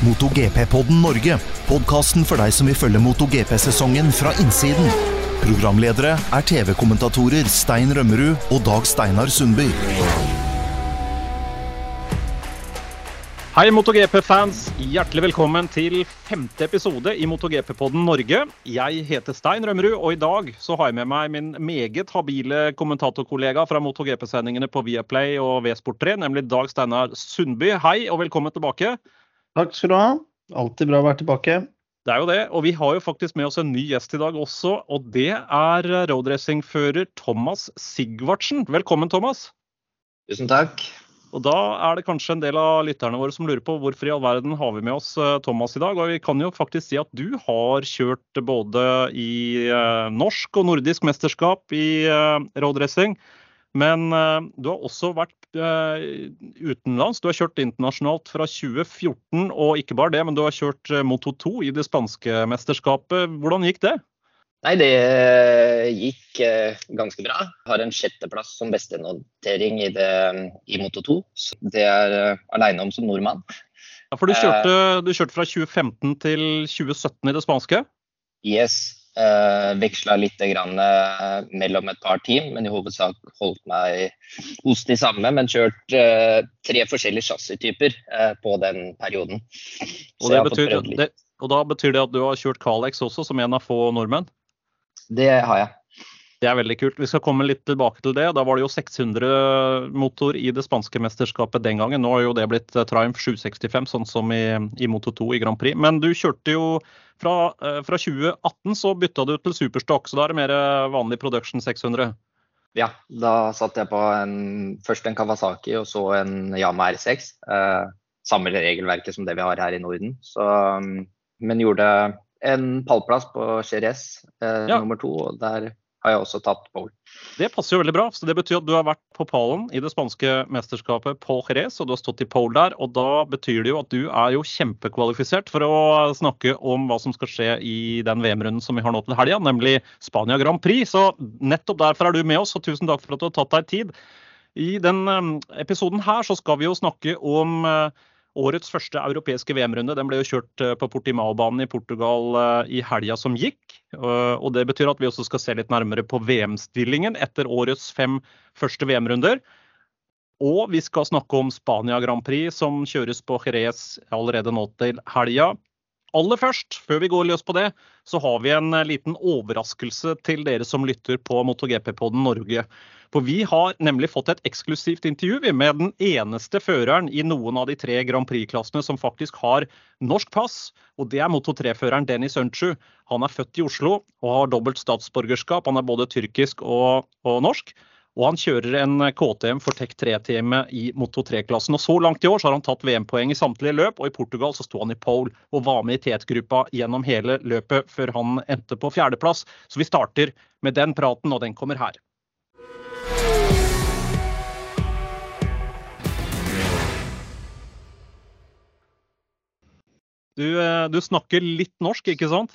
MotoGP-podden Norge. Podkasten for deg som vil følge MotoGP-sesongen fra innsiden. Programledere er TV-kommentatorer Stein Rømmerud og Dag Steinar Sundby. Hei, MotoGP-fans. Hjertelig velkommen til femte episode i MotoGP-podden Norge. Jeg heter Stein Rømmerud, og i dag så har jeg med meg min meget habile kommentatorkollega fra MotoGP-sendingene på Viaplay og V-Sport3, nemlig Dag Steinar Sundby. Hei, og velkommen tilbake. Takk skal du ha. Alltid bra å være tilbake. Det er jo det, og vi har jo faktisk med oss en ny gjest i dag også, og det er roadracingfører Thomas Sigvartsen. Velkommen, Thomas. Tusen takk. Og Da er det kanskje en del av lytterne våre som lurer på hvorfor i all verden har vi med oss eh, Thomas i dag. Og vi kan jo faktisk si at du har kjørt både i eh, norsk og nordisk mesterskap i eh, roadracing. Men eh, du har også vært eh, utenlands. Du har kjørt internasjonalt fra 2014, og ikke bare det, men du har kjørt eh, Moto 2 i det spanske mesterskapet. Hvordan gikk det? Nei, det gikk ganske bra. Har en sjetteplass som bestenotering i, det, i Moto 2. Så det er aleine om som nordmann. Ja, for du kjørte, du kjørte fra 2015 til 2017 i det spanske? Yes. Uh, Veksla litt grann, uh, mellom et par team, men i hovedsak holdt meg hos de samme. Men kjørt uh, tre forskjellige chassistyper uh, på den perioden. Og, det betyr, det, og da betyr det at du har kjørt Calex også, som en av få nordmenn? Det har jeg. Det er veldig kult. Vi skal komme litt tilbake til det. Da var det jo 600 motor i det spanske mesterskapet den gangen. Nå har jo det blitt eh, Triumph 765, sånn som i, i Moto 2 i Grand Prix. Men du kjørte jo fra, eh, fra 2018 så bytta du til Superstock, så da er det mer eh, vanlig Production 600? Ja, da satt jeg på en, først en Kawasaki og så en Yama R6. Eh, samme regelverket som det vi har her i Norden. Så, mm, men gjorde en pallplass på Jerez eh, ja. nummer to, og der har jeg også tatt pole. Det passer jo veldig bra. så Det betyr at du har vært på pallen i det spanske mesterskapet på Jerez, og du har stått i pole der. og Da betyr det jo at du er jo kjempekvalifisert for å snakke om hva som skal skje i den VM-runden som vi har nå til helga, nemlig Spania Grand Prix. Så nettopp derfor er du med oss, og tusen takk for at du har tatt deg tid. I den episoden her så skal vi jo snakke om Årets første europeiske VM-runde den ble jo kjørt på Portimao-banen i Portugal i helga som gikk. Og Det betyr at vi også skal se litt nærmere på VM-stillingen etter årets fem første VM-runder. Og vi skal snakke om Spania Grand Prix, som kjøres på Jerez allerede nå til helga. Aller først, før vi går løs på det, så har vi en liten overraskelse til dere som lytter på MotoGP-podden Norge. For vi har nemlig fått et eksklusivt intervju med den eneste føreren i noen av de tre Grand Prix-klassene som faktisk har norsk pass, og det er Moto 3-føreren Dennis Øntsju. Han er født i Oslo og har dobbelt statsborgerskap. Han er både tyrkisk og, og norsk. Og han kjører en KTM for Tech 3-teamet i Moto 3-klassen. Og Så langt i år så har han tatt VM-poeng i samtlige løp, og i Portugal så sto han i pole og var med i tetgruppa gjennom hele løpet før han endte på fjerdeplass. Så vi starter med den praten, og den kommer her. Du, du, snakker litt norsk, ikke sant?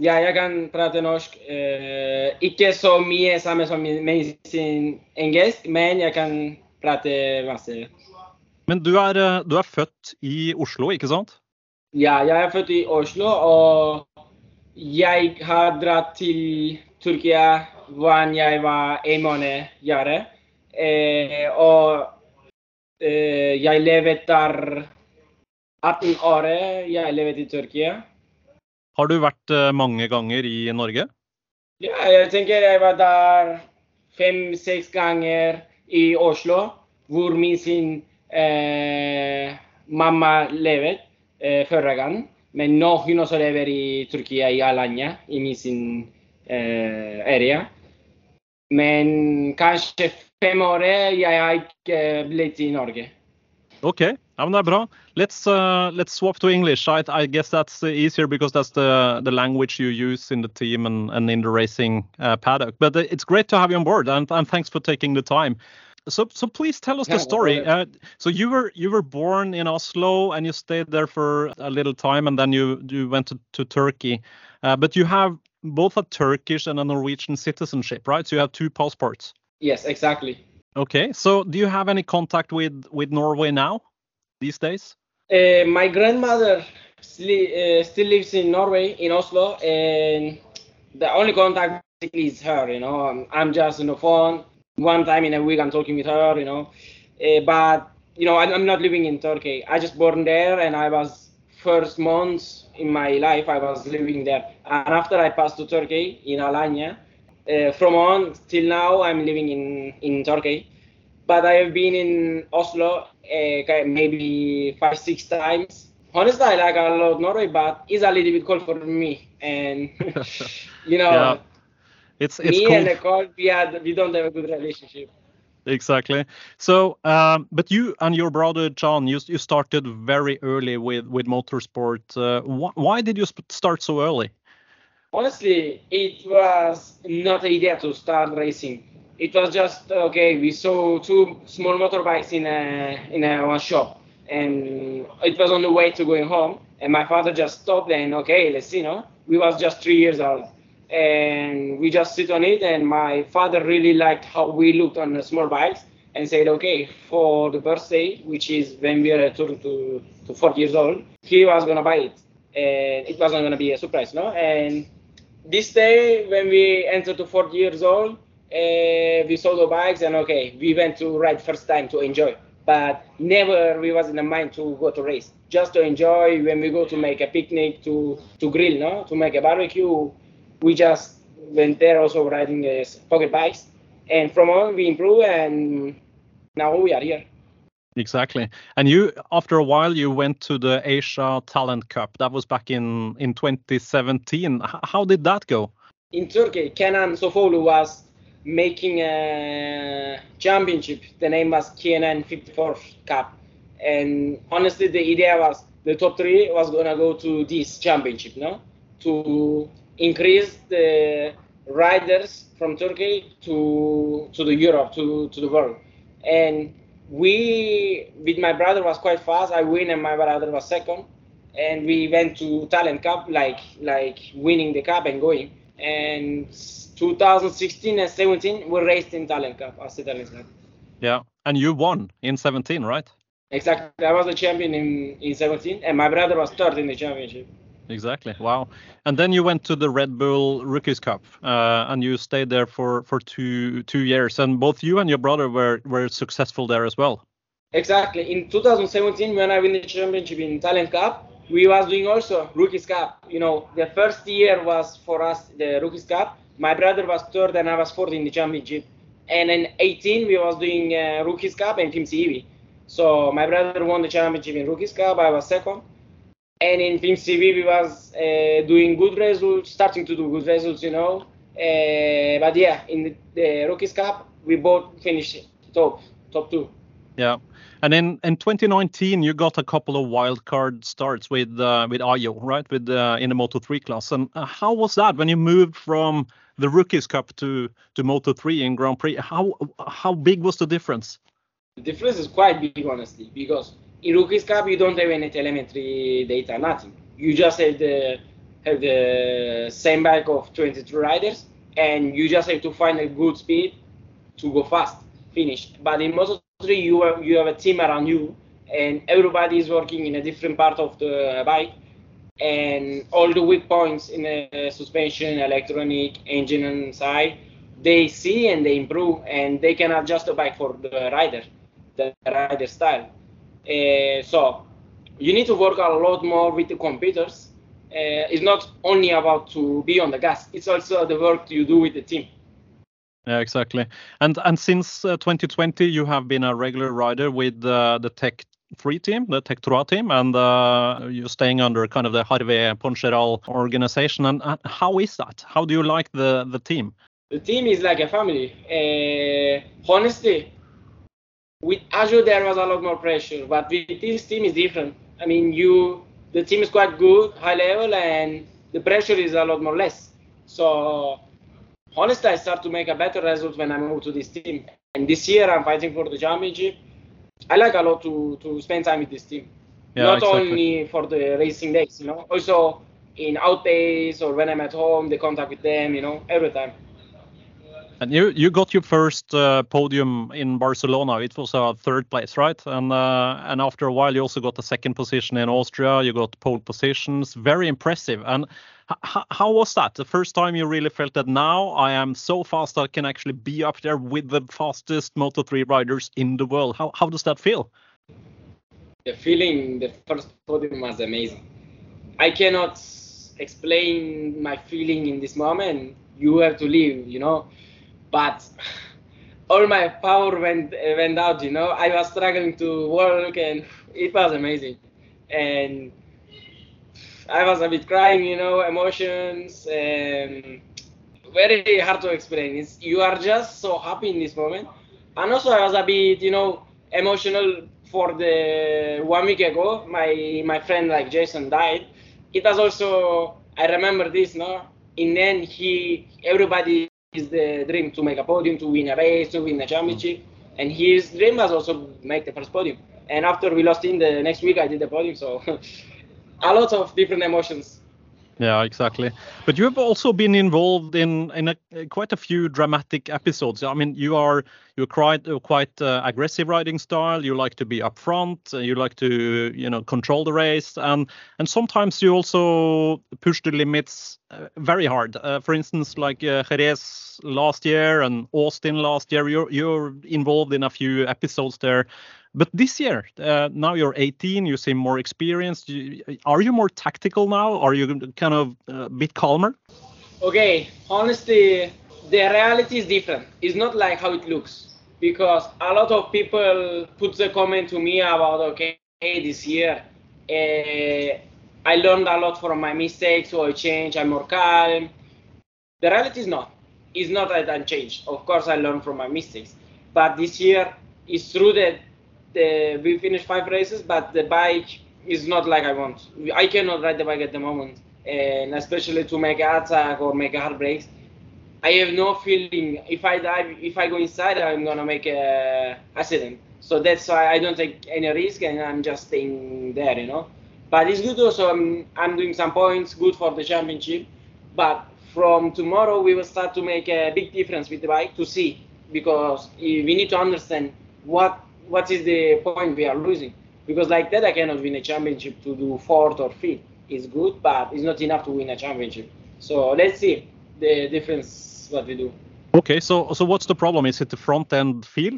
Ja, jeg kan prate norsk. Eh, ikke så mye samme som med sin engelsk, men jeg kan prate masse. Men du er, du er, født i Oslo, ikke sant? Ja, jeg er født i Oslo, og jeg har dratt til Tyrkia da jeg var en måned gammel. Eh, og eh, jeg lever der 18 år jeg lever i Tyrkia. Har du vært uh, mange ganger i Norge? Ja, jeg tenker jeg var der fem-seks ganger i Oslo, hvor min sin eh, mamma levet eh, forrige gang. Men nå hun også lever i Tyrkia, i Alanya, i min sin eh, area. Men kanskje fem år jeg har ikke blitt i Norge. OK, ja, men det er bra. Let's uh, let's swap to English. I, I guess that's easier because that's the the language you use in the team and, and in the racing uh, paddock. But uh, it's great to have you on board, and, and thanks for taking the time. So so please tell us the story. Uh, so you were you were born in Oslo and you stayed there for a little time, and then you you went to, to Turkey. Uh, but you have both a Turkish and a Norwegian citizenship, right? So you have two passports. Yes, exactly. Okay, so do you have any contact with with Norway now these days? Uh, my grandmother sli- uh, still lives in Norway, in Oslo, and the only contact is her. You know, I'm, I'm just on the phone one time in a week. I'm talking with her. You know, uh, but you know, I, I'm not living in Turkey. I just born there, and I was first months in my life I was living there. And after I passed to Turkey in Alanya, uh, from on till now I'm living in in Turkey. But I have been in Oslo uh, maybe five six times. Honestly, I like a lot Norway, but it's a little bit cold for me. And you know, Yeah. It's it's me cool. and the cold, we had we don't have a good relationship. Exactly. So, um, but you and your brother John, you you started very early with with motorsport. Uh, wh- why did you sp- start so early? Honestly, it was not an idea to start racing. It was just okay. We saw two small motorbikes in a in a one shop, and it was on the way to going home. And my father just stopped and okay, let's see. No, we was just three years old, and we just sit on it. And my father really liked how we looked on the small bikes, and said, okay, for the birthday, which is when we are to to, to 40 years old, he was gonna buy it, and it wasn't gonna be a surprise, no, and this day when we entered to 40 years old uh, we saw the bikes and okay we went to ride first time to enjoy. But never we was in the mind to go to race. Just to enjoy when we go to make a picnic to to grill no? To make a barbecue we just went there also riding uh, pocket bikes. And from on we improve and now we are here Exactly. And you, after a while, you went to the Asia Talent Cup. That was back in in 2017. H- how did that go? in Turkey, Kenan Sofolu was making a championship. The name was Kenan 54 Cup. And honestly, the idea was the top three was gonna go to this championship, no? To increase the riders from Turkey to to the Europe, to, to the world. And we, with my brother, was quite fast. I win, and my brother was second. And we went to Talent Cup, like like winning the cup and going and 2016 and 17 we raced in Talent Cup as the Talent Cup. Yeah. And you won in 17, right? Exactly, I was the champion in, in 17, and my brother was third in the championship. Exactly. Wow. And then you went to the Red Bull Rookies Cup, uh, and you stayed there for for two two years. And both you and your brother were were successful there as well. Exactly. In 2017, when I win the championship in Italian Cup, we was doing also Rookies Cup. You know, the first year was for us the Rookies Cup. My brother was third, and I was fourth in the championship. And in 18, we was doing uh, Rookies Cup and Team CV. So my brother won the championship in Rookies Cup. I was second. And in Team CV, we was uh, doing good results, starting to do good results, you know. Uh, but yeah, in the, the Rookies Cup, we both finished top, top two. Yeah. And in, in 2019, you got a couple of wild card starts with uh, with Ayo, right? With uh, in the Moto3 class. And uh, how was that when you moved from the Rookies Cup to to Moto3 in Grand Prix? How how big was the difference? The difference is quite big, honestly, because in Rookies Cup you don't have any telemetry data, nothing. You just have the have the same bike of 22 riders, and you just have to find a good speed to go fast, finish. But in Moto3 you have you have a team around you, and everybody is working in a different part of the bike, and all the weak points in the suspension, electronic, engine, and side, they see and they improve, and they can adjust the bike for the rider the rider style. Uh, so you need to work a lot more with the computers. Uh, it's not only about to be on the gas; it's also the work you do with the team. Yeah, exactly. And and since uh, 2020, you have been a regular rider with uh, the Tech 3 team, the Tech 3 team, and uh, you're staying under kind of the Harvey Poncheral organization. And uh, how is that? How do you like the the team? The team is like a family. Uh, honestly, with Azure there was a lot more pressure, but with this team is different. I mean, you the team is quite good, high level, and the pressure is a lot more less. So honestly, I start to make a better result when I move to this team. And this year I'm fighting for the championship. I like a lot to to spend time with this team. Yeah, Not exactly. only for the racing days, you know, also in out days or when I'm at home, the contact with them, you know, every time. And you you got your first uh, podium in Barcelona. It was a third place, right? And uh, and after a while, you also got the second position in Austria. You got pole positions. Very impressive. And how was that? The first time you really felt that now I am so fast I can actually be up there with the fastest Moto3 riders in the world. How how does that feel? The feeling, the first podium was amazing. I cannot explain my feeling in this moment. You have to live, you know but all my power went uh, went out. You know, I was struggling to work, and it was amazing. And I was a bit crying, you know, emotions, and very hard to explain. It's, you are just so happy in this moment, and also I was a bit, you know, emotional for the one week ago. My my friend like Jason died. It was also I remember this, no. And then he everybody is the dream to make a podium, to win a race, to win a championship. And his dream was also make the first podium. And after we lost in the next week, I did the podium. So a lot of different emotions. Yeah, exactly. But you have also been involved in in a, quite a few dramatic episodes. I mean, you are you're quite quite uh, aggressive riding style. You like to be up front. Uh, you like to you know control the race, and and sometimes you also push the limits uh, very hard. Uh, for instance, like uh, Jerez last year and Austin last year, you're you're involved in a few episodes there but this year, uh, now you're 18, you seem more experienced. are you more tactical now? Are you kind of uh, a bit calmer? Okay, honestly, the reality is different. It's not like how it looks because a lot of people put the comment to me about okay, this year uh, I learned a lot from my mistakes, so I changed. I'm more calm. The reality is not. It's not that I changed. Of course, I learned from my mistakes, but this year it's true that the, we finished five races, but the bike is not like I want. I cannot ride the bike at the moment, and especially to make a attack or make a hard brakes. I have no feeling if I dive, if I go inside, I'm gonna make a accident. So that's why I don't take any risk and I'm just staying there, you know. But it's good also. I'm, I'm doing some points, good for the championship. But from tomorrow we will start to make a big difference with the bike to see because we need to understand what what is the point we are losing? Because like that, I cannot win a championship to do fourth or fifth. It's good, but it's not enough to win a championship. So let's see the difference what we do. Okay, so so what's the problem? Is it the front end feel?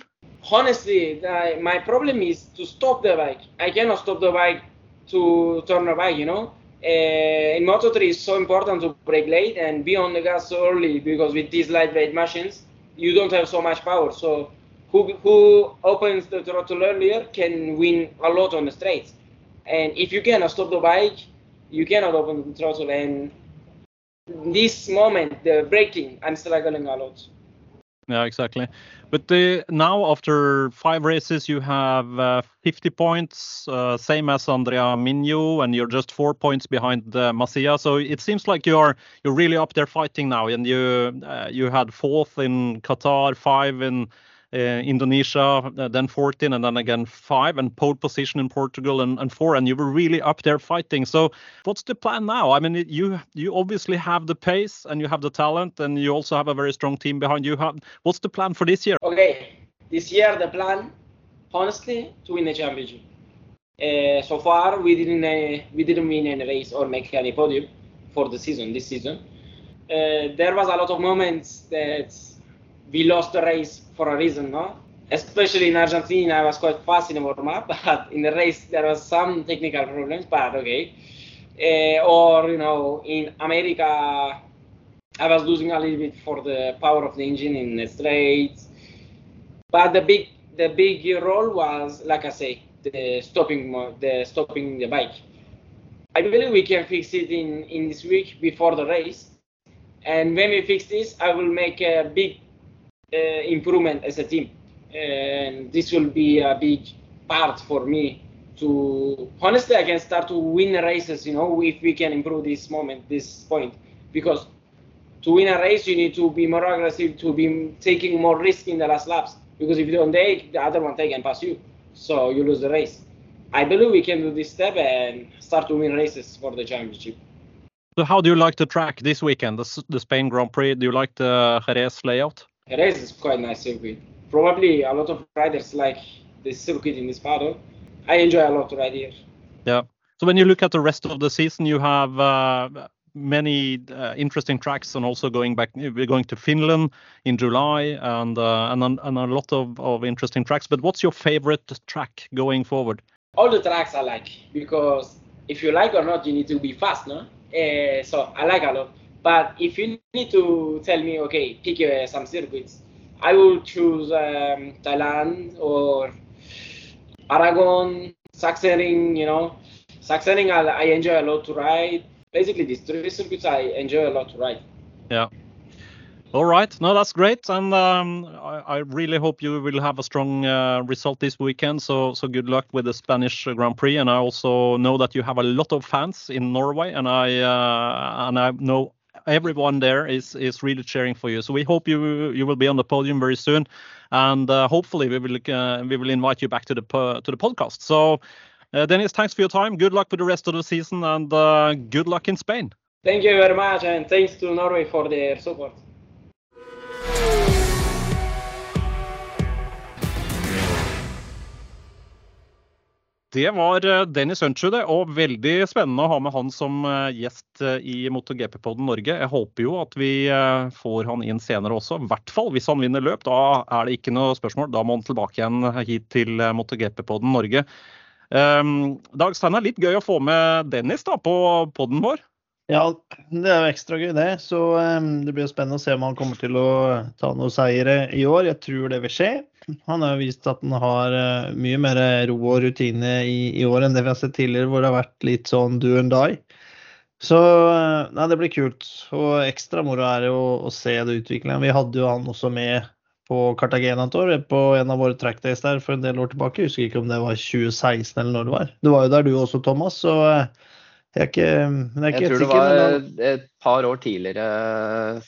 Honestly, my problem is to stop the bike. I cannot stop the bike to turn the bike. You know, uh, in Moto3 it's so important to brake late and be on the gas so early because with these lightweight machines you don't have so much power. So who, who opens the throttle earlier can win a lot on the straights. And if you cannot stop the bike, you cannot open the throttle. And this moment, the braking, I'm struggling a lot. Yeah, exactly. But the, now, after five races, you have uh, 50 points, uh, same as Andrea Minyo, and you're just four points behind uh, Masia. So it seems like you're you're really up there fighting now. And you uh, you had fourth in Qatar, five in Indonesia, uh, then 14, and then again five, and pole position in Portugal and, and four, and you were really up there fighting. So, what's the plan now? I mean, you you obviously have the pace and you have the talent, and you also have a very strong team behind you. What's the plan for this year? Okay, this year the plan, honestly, to win the championship. Uh, so far, we didn't uh, we didn't win any race or make any podium for the season this season. Uh, there was a lot of moments that we lost the race for a reason, no? Especially in Argentina, I was quite fast in the warm up, but in the race there was some technical problems, but okay. Uh, or you know, in America, I was losing a little bit for the power of the engine in the straights. But the big the big role was, like I say, the stopping the stopping the bike. I believe we can fix it in in this week before the race. And when we fix this, I will make a big Uh, improvement as a team. And this will be a big part for me to honestly I can start to win races, you know, if we can improve this moment, this point. Because to win a race you need to be more aggressive, to be taking more risk in the last laps. Because if you don't take, the other one take and pass you. So you lose the race. I believe we can do this step and start to win races for the championship. So how do you like the track this weekend, the, the Spain Grand Prix? Do you like the Jerez layout? Jerez is quite nice circuit. Probably a lot of riders like the circuit in this paddle. I enjoy a lot to ride here. Yeah. So when you look at the rest of the season, you have uh, many uh, interesting tracks, and also going back, we're going to Finland in July, and uh, and, and a lot of, of interesting tracks. But what's your favorite track going forward? All the tracks I like because if you like or not, you need to be fast, no? Uh, so I like a lot. But if you need to tell me, okay, pick uh, some circuits, I will choose um, Thailand or Aragon, Sachsenring, you know. Sachsenring I, I enjoy a lot to ride. Basically, these three circuits I enjoy a lot to ride. Yeah. All right. No, that's great, and um, I, I, really hope you will have a strong uh, result this weekend. So, so good luck with the Spanish Grand Prix. And I also know that you have a lot of fans in Norway, and I uh, and I know everyone there is is really cheering for you. So we hope you you will be on the podium very soon, and uh, hopefully we will uh, we will invite you back to the to the podcast. So, uh, Dennis, thanks for your time. Good luck with the rest of the season, and uh, good luck in Spain. Thank you very much, and thanks to Norway for their support. Det var eh, Dennis Øntsju, det. Og veldig spennende å ha med han som eh, gjest eh, i MotoGP-poden Norge. Jeg håper jo at vi får han inn senere også. I hvert fall hvis han vinner løp. Da er det ikke noe spørsmål. Da må han tilbake igjen hit til MotoGP-poden Norge. Um, Dag Steinar, litt gøy å få med Dennis da, på poden vår. Ja, det er jo ekstra gøy, det. Så um, det blir jo spennende å se om han kommer til å ta noen seire i år. Jeg tror det vil skje. Han har vist at han har uh, mye mer ro og rutine i, i, år enn det vi har sett tidligere, hvor det har vært litt sånn do and die. Så uh, nei, det blir kult. Og ekstra moro er jo å se det utviklingen. Vi hadde jo han også med på Cartagena et år, på en av våre trackdays der for en del år tilbake. Jeg husker ikke om det var 2016 eller når det var. Det var jo der du også, Thomas. så jeg, er ikke, jeg, er ikke jeg tror det var et par år tidligere,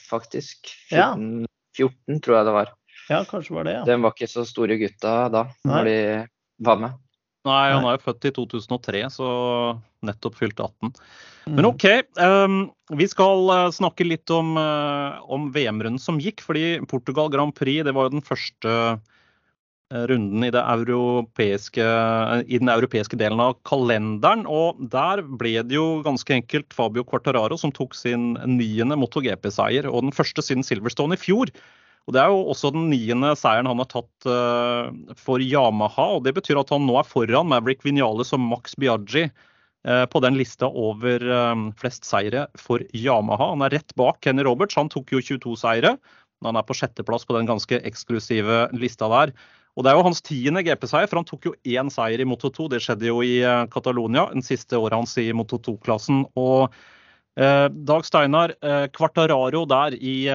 faktisk. 14, ja. 14, tror jeg det var. Ja, kanskje var det, ja. De var ikke så store gutta da, Nei. når de var med. Nei, han er jo født i 2003, så nettopp fylt 18. Men mm. OK. Um, vi skal uh, snakke litt om, uh, om VM-runden som gikk. fordi Portugal Grand Prix det var jo den første Eh, runden i, i, den europeiske delen av kalenderen. Og der ble det jo ganske enkelt Fabio Quartararo som tok sin niende MotoGP-seier. Og den første siden Silverstone i fjor. Og Det er jo også den niende seieren han har tatt uh, for Yamaha. og Det betyr at han nå er foran Maverick Vinales og Max Biaggi uh, på den lista over uh, flest seire for Yamaha. Han er rett bak Kenny Roberts. Han tok jo 22 seire. Men Han er på sjetteplass på den ganske eksklusive lista der. Og Det er jo hans tiende GP-seier, for han tok jo én seier i Moto 2. Det skjedde jo i eh, Catalonia, den siste året hans i Moto 2-klassen. Og Dag Steinar, Quartararo der i,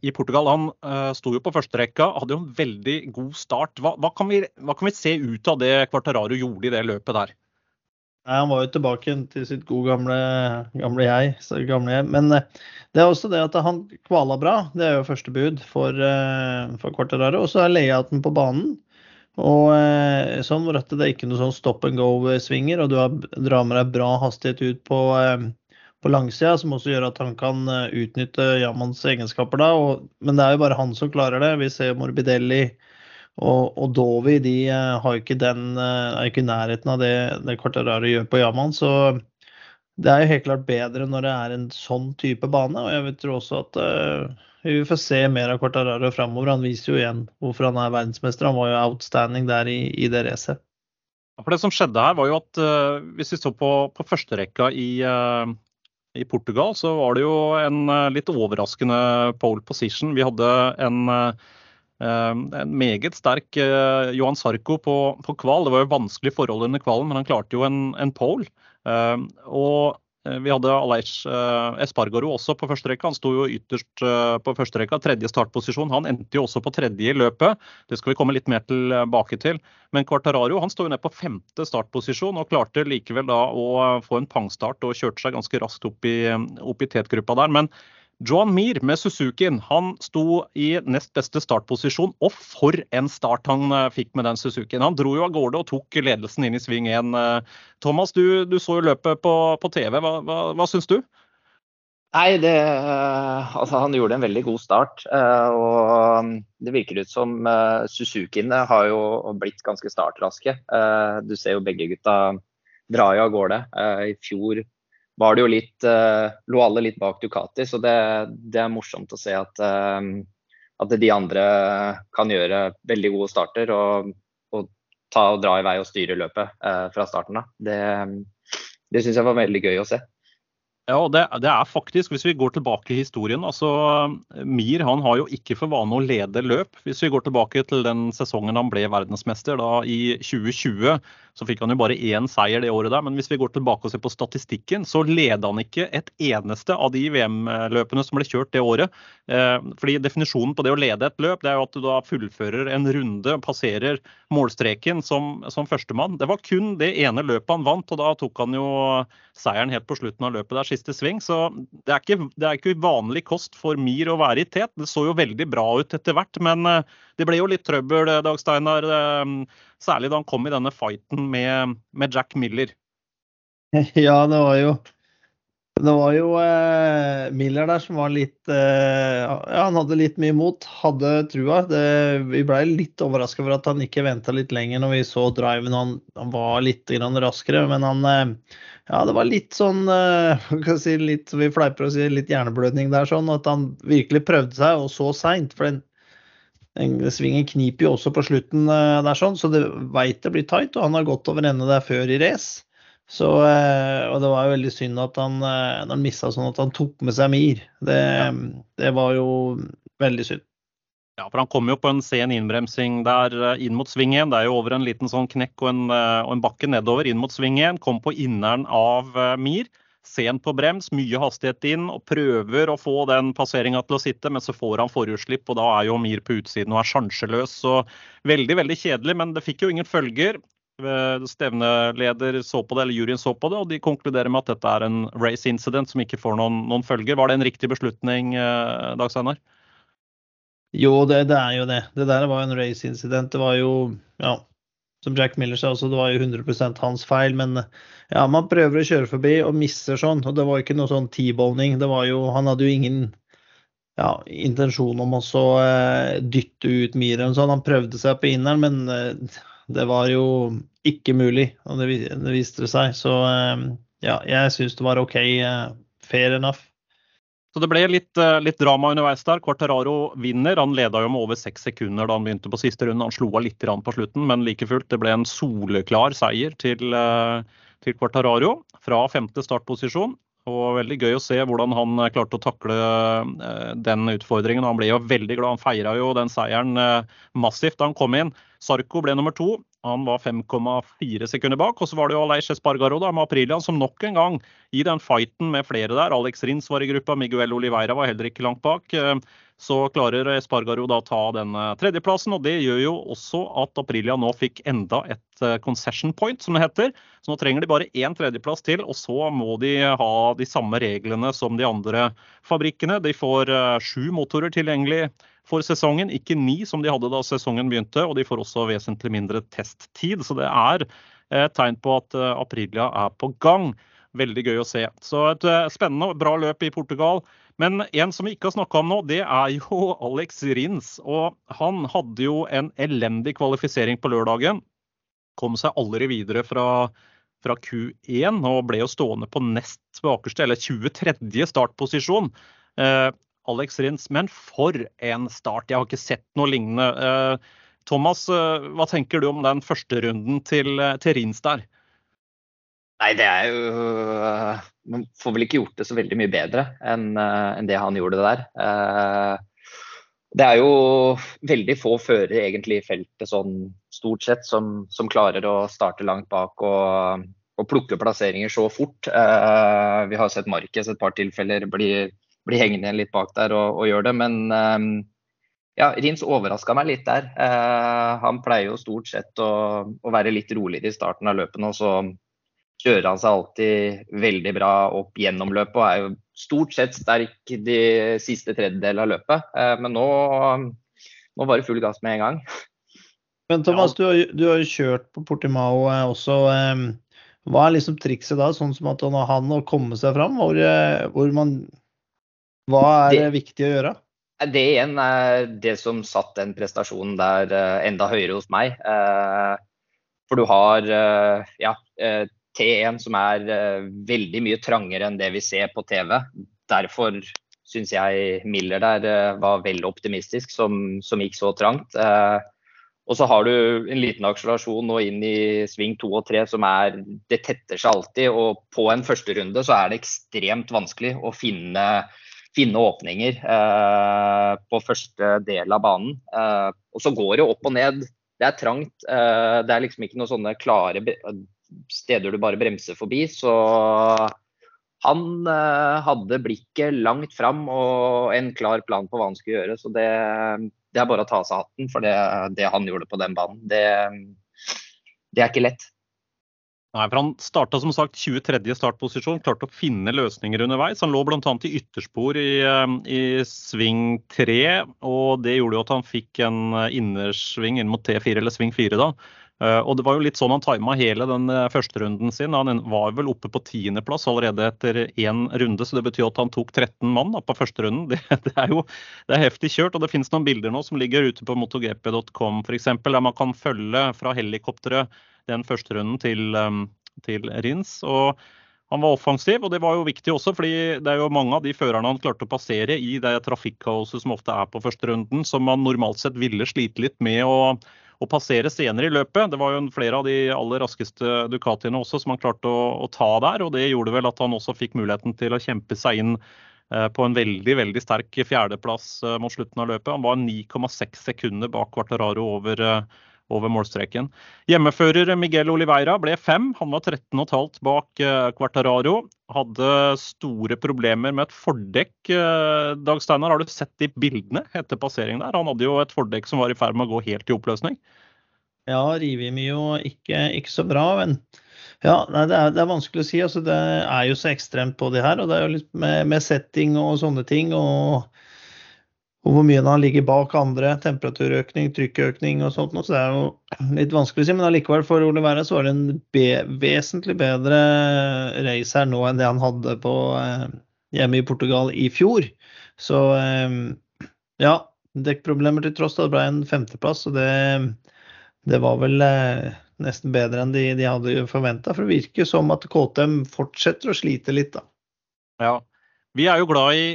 i Portugal, han eh, sto jo på førsterekka, hadde jo en veldig god start. Hva, hva, kan vi, hva, kan vi, se ut av det Quartararo gjorde i det løpet der? Nei, Han var jo tilbake til sitt gode gamle, gamle, jeg, gamle jeg. Men eh, det er også det at han kvala bra. Det er jo første bud for, for Quartararo. Og så er layouten på banen. Og sånn hvor det er ikke noe sånn stop and go-svinger, og du har, drar med deg bra hastighet ut på, på langsida, som også gjør at han kan utnytte Jamans egenskaper da. Og, men det er jo bare han som klarer det. Vi ser Morbidelli og, og Dovi de eh, har ikke den, eh, er ikke i nærheten av det, det Quartararo gjør på Yaman. Så det er jo helt klart bedre når det er en sånn type bane. Og jeg tror også at uh, vi får se mer av Quartararo framover. Han viser jo igjen hvorfor han er verdensmester. Han var jo outstanding der i, i det racet. For Det som skjedde her, var jo at uh, hvis vi så på, på førsterekka i, i Portugal, så var det jo en litt overraskende pole position. Vi hadde en Eh, en meget sterk eh, Johan Sarko på, på, kval. Det var jo vanskelig forhold under kvalen, men han klarte jo en, en pole. Eh, og vi hadde Aleix Espargaro også på første rekke. Han sto jo ytterst på første rekka, tredje startposisjon. Han endte jo også på tredje i løpet. Det skal vi komme litt mer tilbake til. Men Quartararo han sto jo ned på femte startposisjon og klarte likevel da å få en pangstart og kjørte seg ganske raskt opp i, opp i tetgruppa der. Men Johan Mir med Suzukien han sto i nest beste startposisjon, og for en start han eh, fikk med den Suzukien. Han dro jo av gårde og tok ledelsen inn i sving 1. Eh, Thomas, du, du så jo løpet på, på TV. Hva, hva, hva syns du? Nei, det, altså han gjorde en veldig god start. Og det virker ut som Suzukiene har jo blitt ganske startraske. Du ser jo begge gutta dra jo av gårde. I fjor var det jo litt Lå alle litt bak Ducati, så det, det er morsomt å se at, at de andre kan gjøre veldig gode starter og, og ta og dra i vei og styre løpet fra starten av. Det, det syns jeg var veldig gøy å se. Ja, det, det, er faktisk, Hvis vi går tilbake i historien altså Mir han har jo ikke for vane å lede løp. Hvis vi går tilbake til den sesongen han ble verdensmester da i 2020, så fikk han jo bare én seier det året der. Men hvis vi går tilbake og ser på statistikken, så leda han ikke et eneste av de VM-løpene som ble kjørt det året. Eh, fordi Definisjonen på det å lede et løp det er jo at du da fullfører en runde passerer målstreken som, som førstemann. Det var kun det ene løpet han vant, og da tok han jo seieren helt på slutten av løpet der siste sving. Så det er, ikke, det er ikke vanlig kost for Mir å være i tet. Det så jo veldig bra ut etter hvert, men eh, det ble jo litt trøbbel, eh, Dag Steinar. Særlig da han kom i denne fighten med, med Jack Miller. Ja, det var jo det var jo eh, Miller der som var litt eh, Ja, han hadde litt mye mot, hadde trua. Det, vi ble litt overraska over at han ikke venta litt lenger når vi så driven. Han, han var litt raskere, men han eh, Ja, det var litt sånn eh, si, litt, Vi fleiper og sier litt hjerneblødning der, sånn at han virkelig prøvde seg, og så seint. For den, svingen kniper jo også på slutten eh, der, sånn, så det veit det blir tight. Og han har gått over ende der før i race. Så, eh, og det var jo veldig synd at han, når han mista sånn at han tok med seg Mir. Det, det, var jo veldig synd. Ja, for Han kom jo på en sen innbremsing der eh, inn mot sving 1. Det er jo over en liten sånn knekk og en, og en bakke nedover inn mot sving 1. Kom på inneren av Mir. Sent på brems, mye hastighet inn og prøver å få den passeringa til å sitte, men så får han forhjulsslipp, og da er jo Mir på utsiden og er sjanseløs. Så veldig, veldig kjedelig, men det fikk jo ingen følger. Eh, stevneleder så på det, eller juryen så på det, og de konkluderer med at dette er en race incident som ikke får noen, noen følger. Var det en riktig beslutning, eh, Dag Steinar? Jo, det, det, er jo det. Det der var en race incident. Det var jo, ja, som Jack Miller sa også, det var jo 100% hans feil. Men ja, man prøver å kjøre forbi og misser sånn. Og det var ikke noe sånn T-boning. Det var jo, han hadde jo ingen ja, intensjon om å eh, dytte ut Miren. Sånn. Han prøvde seg på inneren, men eh, det var jo ikke mulig, og det, det viste det seg. Så eh, ja, jeg syns det var OK. Eh, fair enough. Så det ble litt, eh, litt drama underveis der. Quartararo vinner. Han leda jo med over seks sekunder da han begynte på siste runde. Han slo av litt på slutten, men like fullt, det ble en soleklar seier til, eh, til Quartararo fra femte startposisjon. Og veldig gøy å se hvordan han klarte å takle den utfordringen. Han ble jo veldig glad. Han feira jo den seieren massivt da han kom inn. Sarko ble nummer to. Han var 5,4 sekunder bak. Og så var det jo Aleix Espargaro da, med Aprilian som nok en gang i den fighten med flere der. Alex Rins var i gruppa, Miguel Oliveira var heller ikke langt bak. Eh, så klarer Espargaro da å ta den tredjeplassen, og det gjør jo også at Aprilia nå fikk enda et eh, concession point, som det heter. Så nå trenger de bare én tredjeplass til, og så må de ha de samme reglene som de andre fabrikkene. De får eh, sju motorer tilgjengelig for sesongen. Ikke ni som de hadde da sesongen begynte, og de får også vesentlig mindre testtid. Så det er et tegn på at eh, Aprilia er på gang. Veldig gøy å se. Så et eh, spennende og bra løp i Portugal. Men en som vi ikke har snakka om nå, det er jo Alex Rins. Og han hadde jo en elendig kvalifisering på lørdagen. Kom seg aldri videre fra, fra Q1 og ble jo stående på nest bakerste, eller 23. startposisjon. Eh, Alex Rins. Men for en start! Jeg har ikke sett noe lignende. Eh, Thomas, eh, hva tenker du om den første runden til, eh, til Rins der? Nei, det er jo Man får vel ikke gjort det så veldig mye bedre enn, det han gjorde der. Det er jo veldig få førere egentlig i feltet sånn stort sett som, som klarer å starte langt bak og, og plukke plasseringer så fort. Vi har sett Markes et par tilfeller bli blir hengende igjen litt bak der og, og gjør det. Men um, ja, Rins overraska meg litt der. Uh, han pleier jo stort sett å, å, være litt roligere i starten av løpene, og så kjører han seg alltid veldig bra opp gjennom løpet og er jo stort sett sterk de siste tredjedel av løpet. Uh, men nå, nå var det full gass med en gang. Men Thomas, du har, du har jo kjørt på Portimao eh, også. Hva er liksom trikset da, sånn som at han å komme seg fram? Hvor, hvor man Hva er Det- viktig å gjøre? Det igjen er det som satt den prestasjonen der eh, enda høyere hos meg. Eh, For du har eh, ja, eh, T1 som er veldig mye trangere enn det vi ser på TV. Derfor syns jeg Miller der var vel optimistisk, som, som gikk så trangt. Og så har du en liten akselerasjon nå inn i sving to og tre som er Det tetter seg alltid. Og på en førsterunde så er det ekstremt vanskelig å finne finne åpninger eh, på første del av banen. Eh, og så går det opp og ned. Det er trangt. Eh, det er liksom ikke noen sånne klare steder du bare bremser forbi. Så han eh, hadde blikket langt fram og en klar plan på hva han skulle gjøre. Så det, det er bare å ta av seg hatten for det, det han gjorde på den banen. Det, det er ikke lett. Nei, for Han starta som sagt 23. startposisjon, klarte å finne løsninger underveis. Han lå bl.a. i ytterspor i, eh, i sving 3, og det gjorde jo at han fikk en eh, innersving inn mot T4, eller sving 4 da. Eh, Og det var jo litt sånn han tima hele den første førsterunden sin. Han var vel oppe på tiendeplass allerede etter én runde, så det betyr at han tok 13 mann da, på førsterunden. Det, det er jo det er heftig kjørt, og det finnes noen bilder nå som ligger ute på motogp.com f.eks., der man kan følge fra helikopteret den første runden til, um, til Rins. Og han var offensiv, og det var jo viktig også, fordi det er jo mange av de førerne han klarte å passere i det trafikkaoset som ofte er på første runden, som man normalt sett ville slite litt med å, å passere senere i løpet. Det var jo flere av de aller raskeste Ducatiene også som han klarte å, å ta der, og det gjorde vel at han også fikk muligheten til å kjempe seg inn eh, på en veldig veldig sterk fjerdeplass eh, mot slutten av løpet. Han var 9,6 sekunder bak Quartararo over, eh, over målstreken. Hjemmefører Miguel Oliveira ble fem. Han var 13,5 bak eh, Quartararo. Hadde store problemer med et fordekk. Eh, Dag Steinar, har du sett de bildene etter passeringen der? Han hadde jo et fordekk som var i ferd med å gå helt i oppløsning. Ja, Rivimi jo ikke, ikke så bra, men ja, nei, det, er, det er vanskelig å si. Altså, det er jo så ekstremt på det her. Og det er jo litt med, med setting og sånne ting. Og, og hvor mye han ligger bak andre. Temperaturøkning, trykkøkning og sånt. Så det er jo litt vanskelig å si. Men allikevel, for Ole Vera så var det en be, vesentlig bedre race her nå enn det han hadde på eh, hjemme i Portugal i fjor. Så eh, ja, dekkproblemer til tross. Det ble en femteplass. og det det var vel eh, nesten bedre enn de, de hadde forventa. For det virker som at KTM fortsetter å slite litt, da. Ja. Vi er jo glad i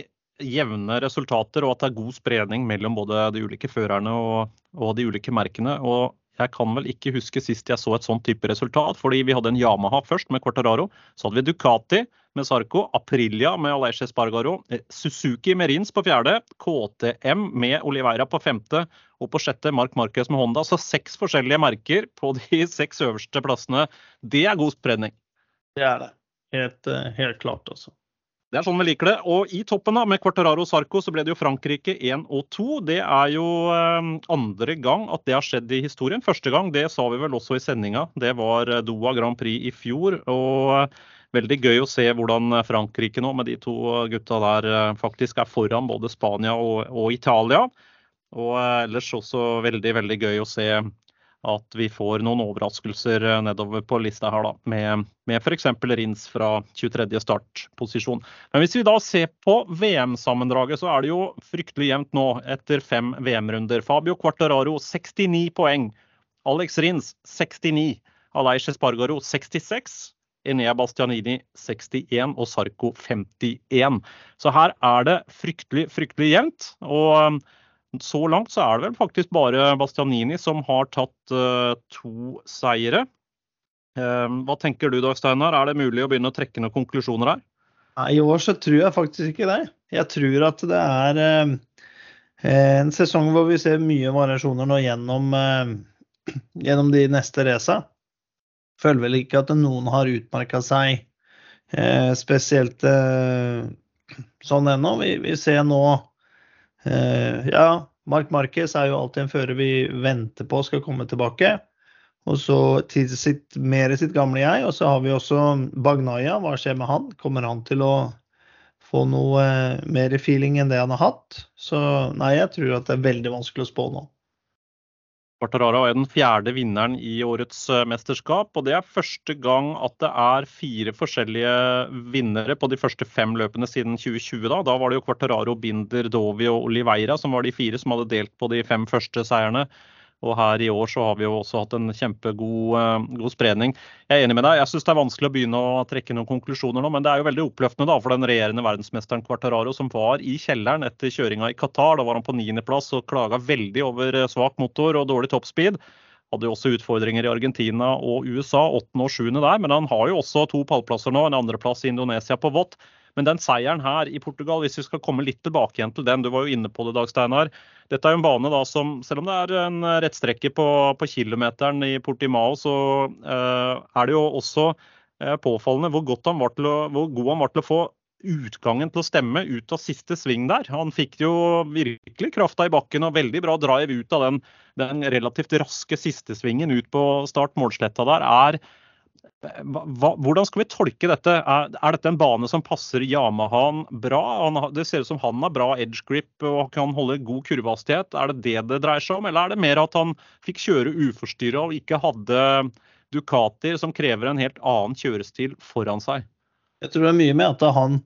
jevne resultater og at det er god spredning mellom både de ulike førerne og, og de ulike merkene. Og jeg kan vel ikke huske sist jeg så et sånt type resultat, fordi vi hadde en Yamaha først med Quartararo. Så hadde vi Ducati med Sarco, Aprilia med Aleix Espargaro, eh, Suzuki med Rins på fjerde, KTM med Oliveira på femte og på sjette Mark Marquez med Honda. Så seks forskjellige merker på de seks øverste plassene. Det er god spredning. Det er det. Helt, eh, helt klart, altså. Det er sånn vi liker det. Og i toppen da, med Quartararo og Sarco så ble det jo Frankrike 1 og 2. Det er jo eh, andre gang at det har skjedd i historien. Første gang, det sa vi vel også i sendinga, det var eh, Doha Grand Prix i fjor. Og eh, veldig gøy å se hvordan Frankrike nå, med de to gutta der, faktisk er foran både Spania og, og Italia. Og ellers også veldig, veldig gøy å se at vi får noen overraskelser eh, nedover på lista her, da, med, med f.eks. Rins fra 23. startposisjon. Men hvis vi da ser på VM-sammendraget, så er det jo fryktelig jevnt nå etter fem VM-runder. Fabio Quartararo 69 poeng. Alex Rins 69. Aleix Espargaro 66. Enea Bastianini 61 og Sarko 51. Så her er det fryktelig, fryktelig jevnt. Og så langt så er det vel faktisk bare Bastianini som har tatt uh, to seire. Uh, hva tenker du da, Steinar? Er det mulig å begynne å trekke noen konklusjoner her? I år så tror jeg faktisk ikke det. Jeg tror at det er eh, en sesong hvor vi ser mye variasjoner nå gjennom, eh, gjennom de neste raca. Føler vel ikke at noen har utmerka seg eh, spesielt sånn ennå. Vi, vi ser nå Ja, Mark Marquez er jo alltid en fører vi venter på skal komme tilbake. Og så til sitt, mer sitt gamle jeg. Og så har vi også Bagnaya. Hva skjer med han? Kommer han til å få noe eh, mer feeling enn det han har hatt? Så nei, jeg tror at det er veldig vanskelig å spå nå. Quartararo er den fjerde vinneren i årets eh, mesterskap. Og det er første gang at det er fire forskjellige vinnere på de første fem løpene siden 2020. Da, da var det jo Quartararo, Binder, Dovi og Oliveira som var de fire som hadde delt på de fem første seierne. Og her i år så har vi jo også hatt en kjempegod uh, god spredning. Jeg er enig med deg. Jeg syns det er vanskelig å begynne å trekke noen konklusjoner nå, men det er jo veldig oppløftende da for den regjerende verdensmesteren Quartararo som var i kjelleren etter kjøringa i Qatar. Da var han på niendeplass og klaga veldig over eh, svak motor og dårlig toppspeed. Hadde jo også utfordringer i Argentina og USA, åttende og sjuende der. Men han har jo også to pallplasser nå, en andreplass i Indonesia på vått. Men den seieren her i Portugal, hvis vi skal komme litt tilbake igjen til den, du var jo inne på det, Dag Steinar. Dette er jo en bane da som, selv om det er en rettstrekke på, på kilometeren i Portimao, så uh, er det jo også uh, påfallende hvor, å, hvor god han var til å få utgangen til å stemme ut av siste sving der. Han fikk jo virkelig krafta i bakken og veldig bra drive ut av den, den relativt raske siste svingen ut på start-målsletta der. Er hvordan skal vi tolke dette? Er, dette en bane som passer Yamahaen bra? Det ser ut som han har bra edge grip og kan holde god kurvehastighet. Er det det det dreier seg om, eller er det mer at han fikk kjøre uforstyrra og ikke hadde Ducatier som krever en helt annen kjørestil foran seg? Jeg tror det er mye med at han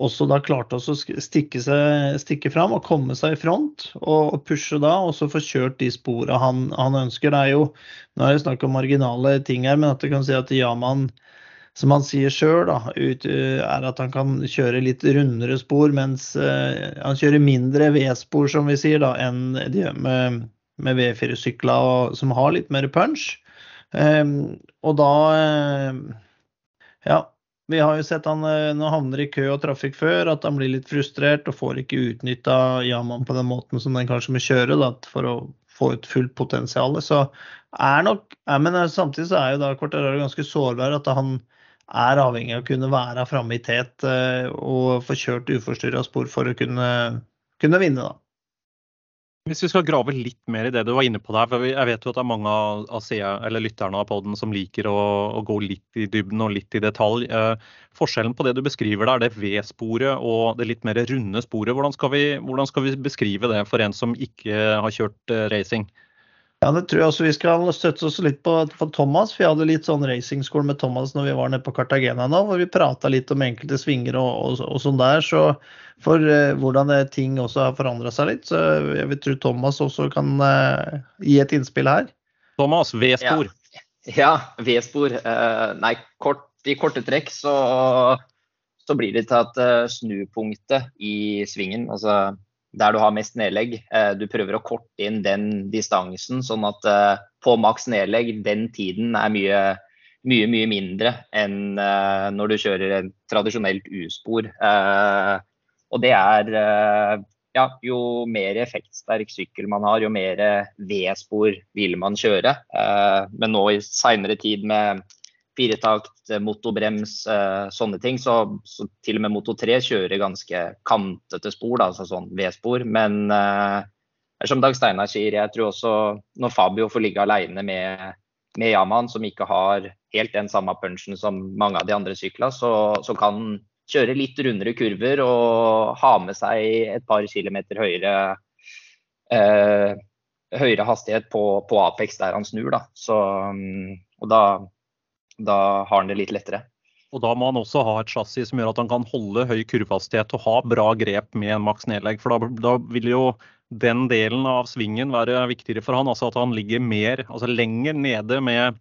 også da klarte å stikke, seg, stikke fram og komme seg i front og, pushe da, og så få kjørt de sporene han, han, ønsker. Det er jo, Nå er det snakk om marginale ting her, men at du kan si at Yaman som han sier sjøl, er at han kan kjøre litt rundere spor, mens uh, han kjører mindre V-spor, som vi sier, da, enn de gjør med, med V4-sykler som har litt mer punch. Um, og da uh, Ja, vi har jo sett han eh, når han havner i kø og trafikk før, at han blir litt frustrert og får ikke utnytta Yaman på den måten som den kanskje må kjøre da, for å få ut fullt potensial. Så er nok, ja, men eh, Samtidig så er jo da Quartararo ganske sårbar. At han er avhengig av å kunne være framme i tet eh, og få kjørt uforstyrra spor for å kunne, kunne vinne. da. Hvis vi skal grave litt mer i det du var inne på der, for jeg vet jo at det er mange av eller lytterne av poden som liker å, å, gå litt i dybden og litt i detalj. Eh, forskjellen på det du beskriver der, det V-sporet og det litt mer runde sporet, hvordan skal, vi, hvordan skal vi beskrive det for en som ikke har kjørt eh, racing? Ja, det tror jeg også vi skal støtte oss litt på, på Thomas. Vi hadde litt sånn racingskole med Thomas når vi var nede på Cartagena nå, hvor vi prata litt om enkelte svinger og, og, og sånn der. Så for uh, hvordan ting også har forandra seg litt, så jeg vil tro Thomas også kan uh, gi et innspill her. Thomas, V-spor. Ja, ja V-spor. Uh, nei, kort, i korte trekk så, så blir det til at snupunktet i svingen, altså der du har mest nedlegg. Eh, du prøver å korte inn den distansen, sånn at eh, på maks nedlegg, den tiden er mye, mye, mye mindre enn eh, når du kjører et tradisjonelt U-spor. Og det er ja, jo mer effektsterk sykkel man har, jo mer V-spor vil man kjøre. Men nå i seinere tid med firetakt, eh, motobrems, eh, sånne ting. Så, så, til og med Moto 3 kjører ganske kantete spor, da, altså sånn V-spor. Men eh, som Dag Steinar sier, jeg tror også når Fabio får ligge alene med, med Yaman, som ikke har helt den samme punchen som mange av de andre syklene, så, så kan han kjøre litt rundere kurver og ha med seg et par kilometer høyere eh, høyere hastighet på, på, Apex der han snur. Da. Så, mm, og da, da har han det litt lettere. Og Da må han også ha et chassis som gjør at han kan holde høy kurvehastighet og ha bra grep med en maks nedlegg. For da, da, vil jo den delen av svingen være viktigere for han. Altså at han ligger mer, altså lenger nede med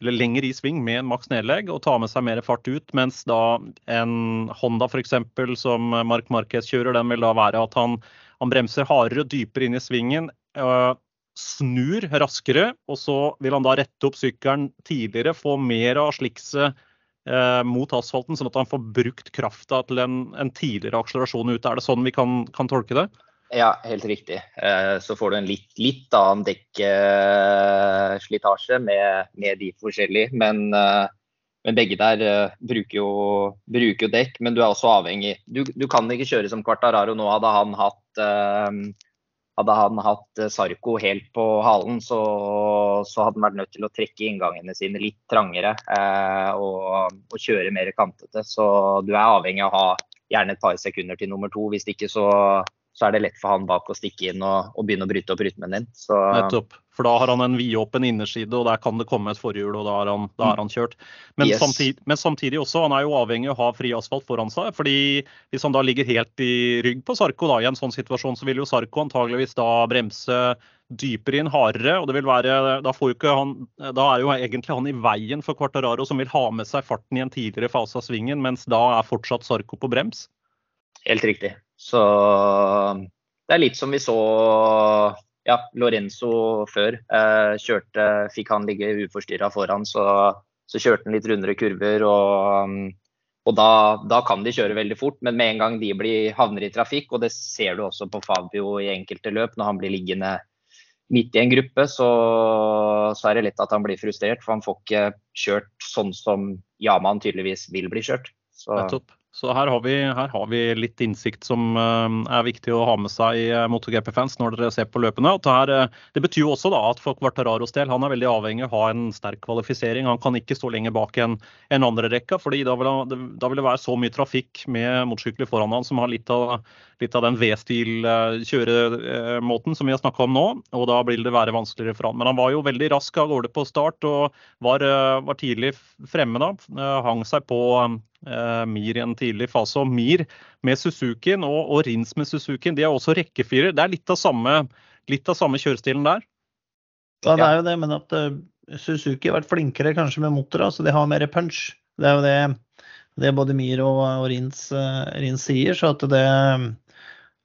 eller lenger i sving med en maks nedlegg og tar med seg mer fart ut. Mens da en Honda f.eks. som Mark Marquez kjører, den vil da være at han, han bremser hardere og dypere inn i svingen. Snur raskere, og så vil han da rette opp sykkelen tidligere, få mer av slikset eh, mot asfalten, sånn at han får brukt krafta til en, en, tidligere akselerasjon ut. Er det sånn vi kan, kan tolke det? Ja, helt riktig. Eh, så får du en litt, litt annen dekkslitasje med, med, de forskjellige. Men, eh, men begge der eh, bruker jo, bruker, jo, dekk, men du er også avhengig. Du, du kan ikke kjøre som Quartararo nå, hadde han hatt hadde han hatt eh, Sarko helt på halen, så, så, hadde han vært nødt til å trekke inngangene sine litt trangere eh, og, og, kjøre mer kantete. Så du er avhengig av å ha gjerne et par sekunder til nummer to. Hvis ikke så, så er det lett for han bak å stikke inn og, og begynne å bryte opp rytmen din. Så, Nettopp. For da har han en vidåpen innerside, og der kan det komme et forhjul, og da er han, da er han kjørt. Men, Yes. samtidig, men samtidig også, han er jo avhengig av å ha fri asfalt foran seg. fordi hvis han da ligger helt i rygg på Sarko da, i en sånn situasjon, så vil jo Sarko antageligvis da bremse dypere inn, hardere. og det vil være, Da, får jo ikke han, da er jo egentlig han i veien for Quartararo, som vil ha med seg farten i en tidligere fase av svingen, mens da er fortsatt Sarko på brems. Helt riktig. Så det er litt som vi så ja, Lorenzo før. Eh, kjørte, fikk han ligge uforstyrra foran, så, så kjørte han litt rundere kurver. Og, og da, da kan de kjøre veldig fort, men med en gang de blir, havner i trafikk, og det ser du også på Fabio i enkelte løp, når han blir liggende midt i en gruppe, så, så er det lett at han blir frustrert. For han får ikke kjørt sånn som Yaman tydeligvis vil bli kjørt. Så, Nettopp. Så her har, vi, her har vi litt innsikt som eh, er viktig å ha med seg i uh, MotoGP-fans når dere ser på løpene. Her, eh, det betyr jo også da at for Quartararos del, han er veldig avhengig av å ha en sterk kvalifisering. Han kan ikke stå lenger bak en, en andre rekka, fordi da vil, da vil det være så mye trafikk med motorsykler foran han som har litt av, litt av den V-stil-kjøremåten som vi har snakka om nå. Og da vil det være vanskeligere for han. Men han var jo veldig rask av gårde på start og var, eh, var tidlig fremme da. Eh, Hang seg på eh, Mir i en tidlig fase. Og Mir med Suzukien og, og Rins med Suzukien, de er også rekkefirer. Det er litt av samme, litt av samme kjørestilen der. Ja, det er jo det, men at eh, Suzuki har vært flinkere kanskje med motorer, så de har mer punch. Det er jo det, det både Mir og, og Rins, eh, Rins sier, så at det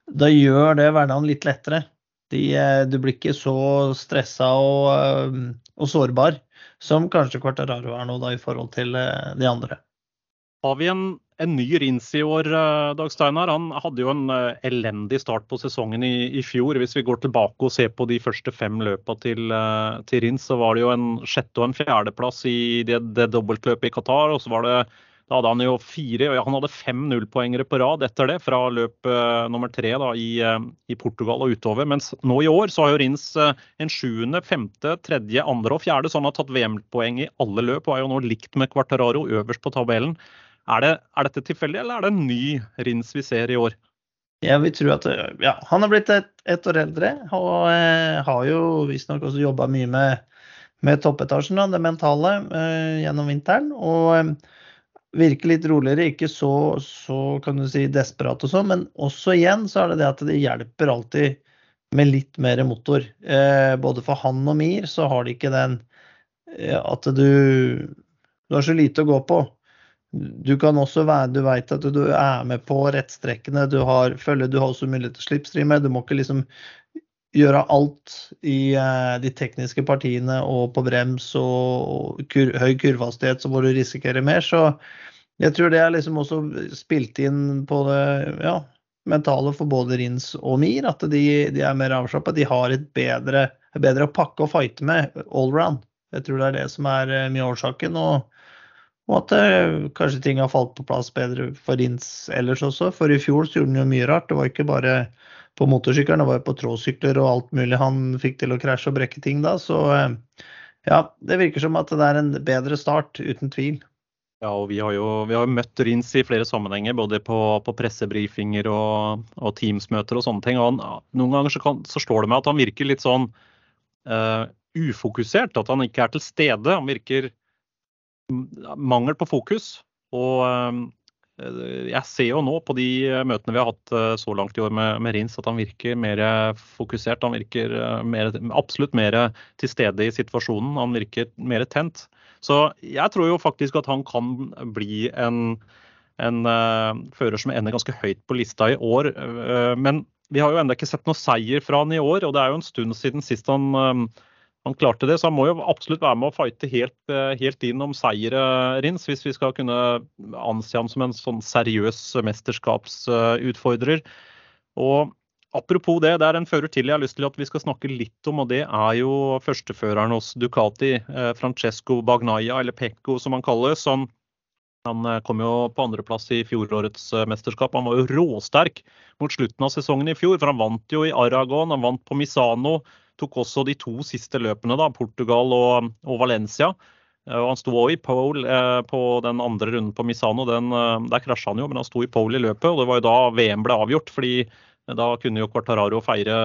Da gjør det hverdagen litt lettere. De, eh, du blir ikke så stressa og, eh, og sårbar som kanskje Quartararo er nå, da, i forhold til eh, de andre. Har vi en, en ny Rins i år, eh, Dag Steinar? Han hadde jo en eh, elendig start på sesongen i, i fjor. Hvis vi går tilbake og ser på de første fem løpene til, eh, til Rins, så var det jo en sjette- og en fjerdeplass i det, det dobbeltløpet i Qatar. Og så var det da hadde han jo fire, og han hadde fem nullpoengere på rad etter det, fra løp nummer tre da, i, i Portugal og utover. Mens nå i år så har jo Rins en sjuende, femte, tredje, andre og fjerde, så han har tatt VM-poeng i alle løp og er jo nå likt med Quartararo øverst på tabellen. Er, det, er dette tilfeldig, eller er det en ny Rins vi ser i år? Jeg vil tro at ja, han har blitt et, et år eldre og eh, har jo visstnok også jobba mye med, med toppetasjen, det mentale, eh, gjennom vinteren. Og eh, virker litt roligere, ikke så, så kan du si desperat og sånn, men også igjen så er det det at det hjelper alltid med litt mer motor. Eh, både for han og Mir så har de ikke den eh, at du Du har så lite å gå på. Du kan også være, du vet at du er med på rettstrekkene, du har følger, du har også mulighet til å slipstreame. Du må ikke liksom gjøre alt i eh, de tekniske partiene og på brems og kur, høy kurvehastighet, så må du risikere mer. Så jeg tror det er liksom også spilt inn på det ja, mentale for både Rins og Mir, at de, de er mer avslappa. De har et bedre, bedre å pakke og fighte med allround. Jeg tror det er det som er eh, mye av årsaken. og og at kanskje ting har falt på plass bedre for Rins ellers også. For i fjor så gjorde han jo mye rart. Det var ikke bare på motorsykkelen, det var jo på tråsykler og alt mulig han fikk til å krasje og brekke ting da. Så eh, ja, det virker som at det er en bedre start, uten tvil. Ja, og vi har jo, vi har møtt Rins i flere sammenhenger, både på, på pressebrifinger og, og Teams-møter og sånne ting. Og han, noen ganger så, kan, så slår det meg at han virker litt sånn uh, ufokusert, at han ikke er til stede. Han virker mangel på fokus. Og eh, jeg ser jo nå på de møtene vi har hatt eh, så langt i år med, med Rins, at han virker mer fokusert. Han virker eh, mer, absolutt mer til stede i situasjonen. Han virker mer tent. Så jeg tror jo faktisk at han kan bli en, en uh, fører som ender ganske høyt på lista i år. Uh, men vi har jo ennå ikke sett noe seier fra han i år, og det er jo en stund siden sist han, uh, han klarte det. Så han må jo absolutt være med å fighte helt, helt inn om seier, Rins, hvis vi skal kunne anse ham som en sånn seriøs mesterskapsutfordrer. Og Apropos det, det er en fører til jeg har lyst til at vi skal snakke litt om, og det er jo førsteføreren hos Ducati, eh, Francesco Bagnaia, eller Pecco som han kalles. Han, han kom jo på andreplass i fjorårets mesterskap. Han var jo råsterk mot slutten av sesongen i fjor, for han vant jo i Aragon, han vant på Misano. Tok også de to siste løpene, da, Portugal og, og Valencia. Og han sto også i pole eh, på den andre runden på Misano. Den, eh, der krasja han jo, men han sto i pole i løpet. og Det var jo da VM ble avgjort. fordi Da kunne jo Quartararo feire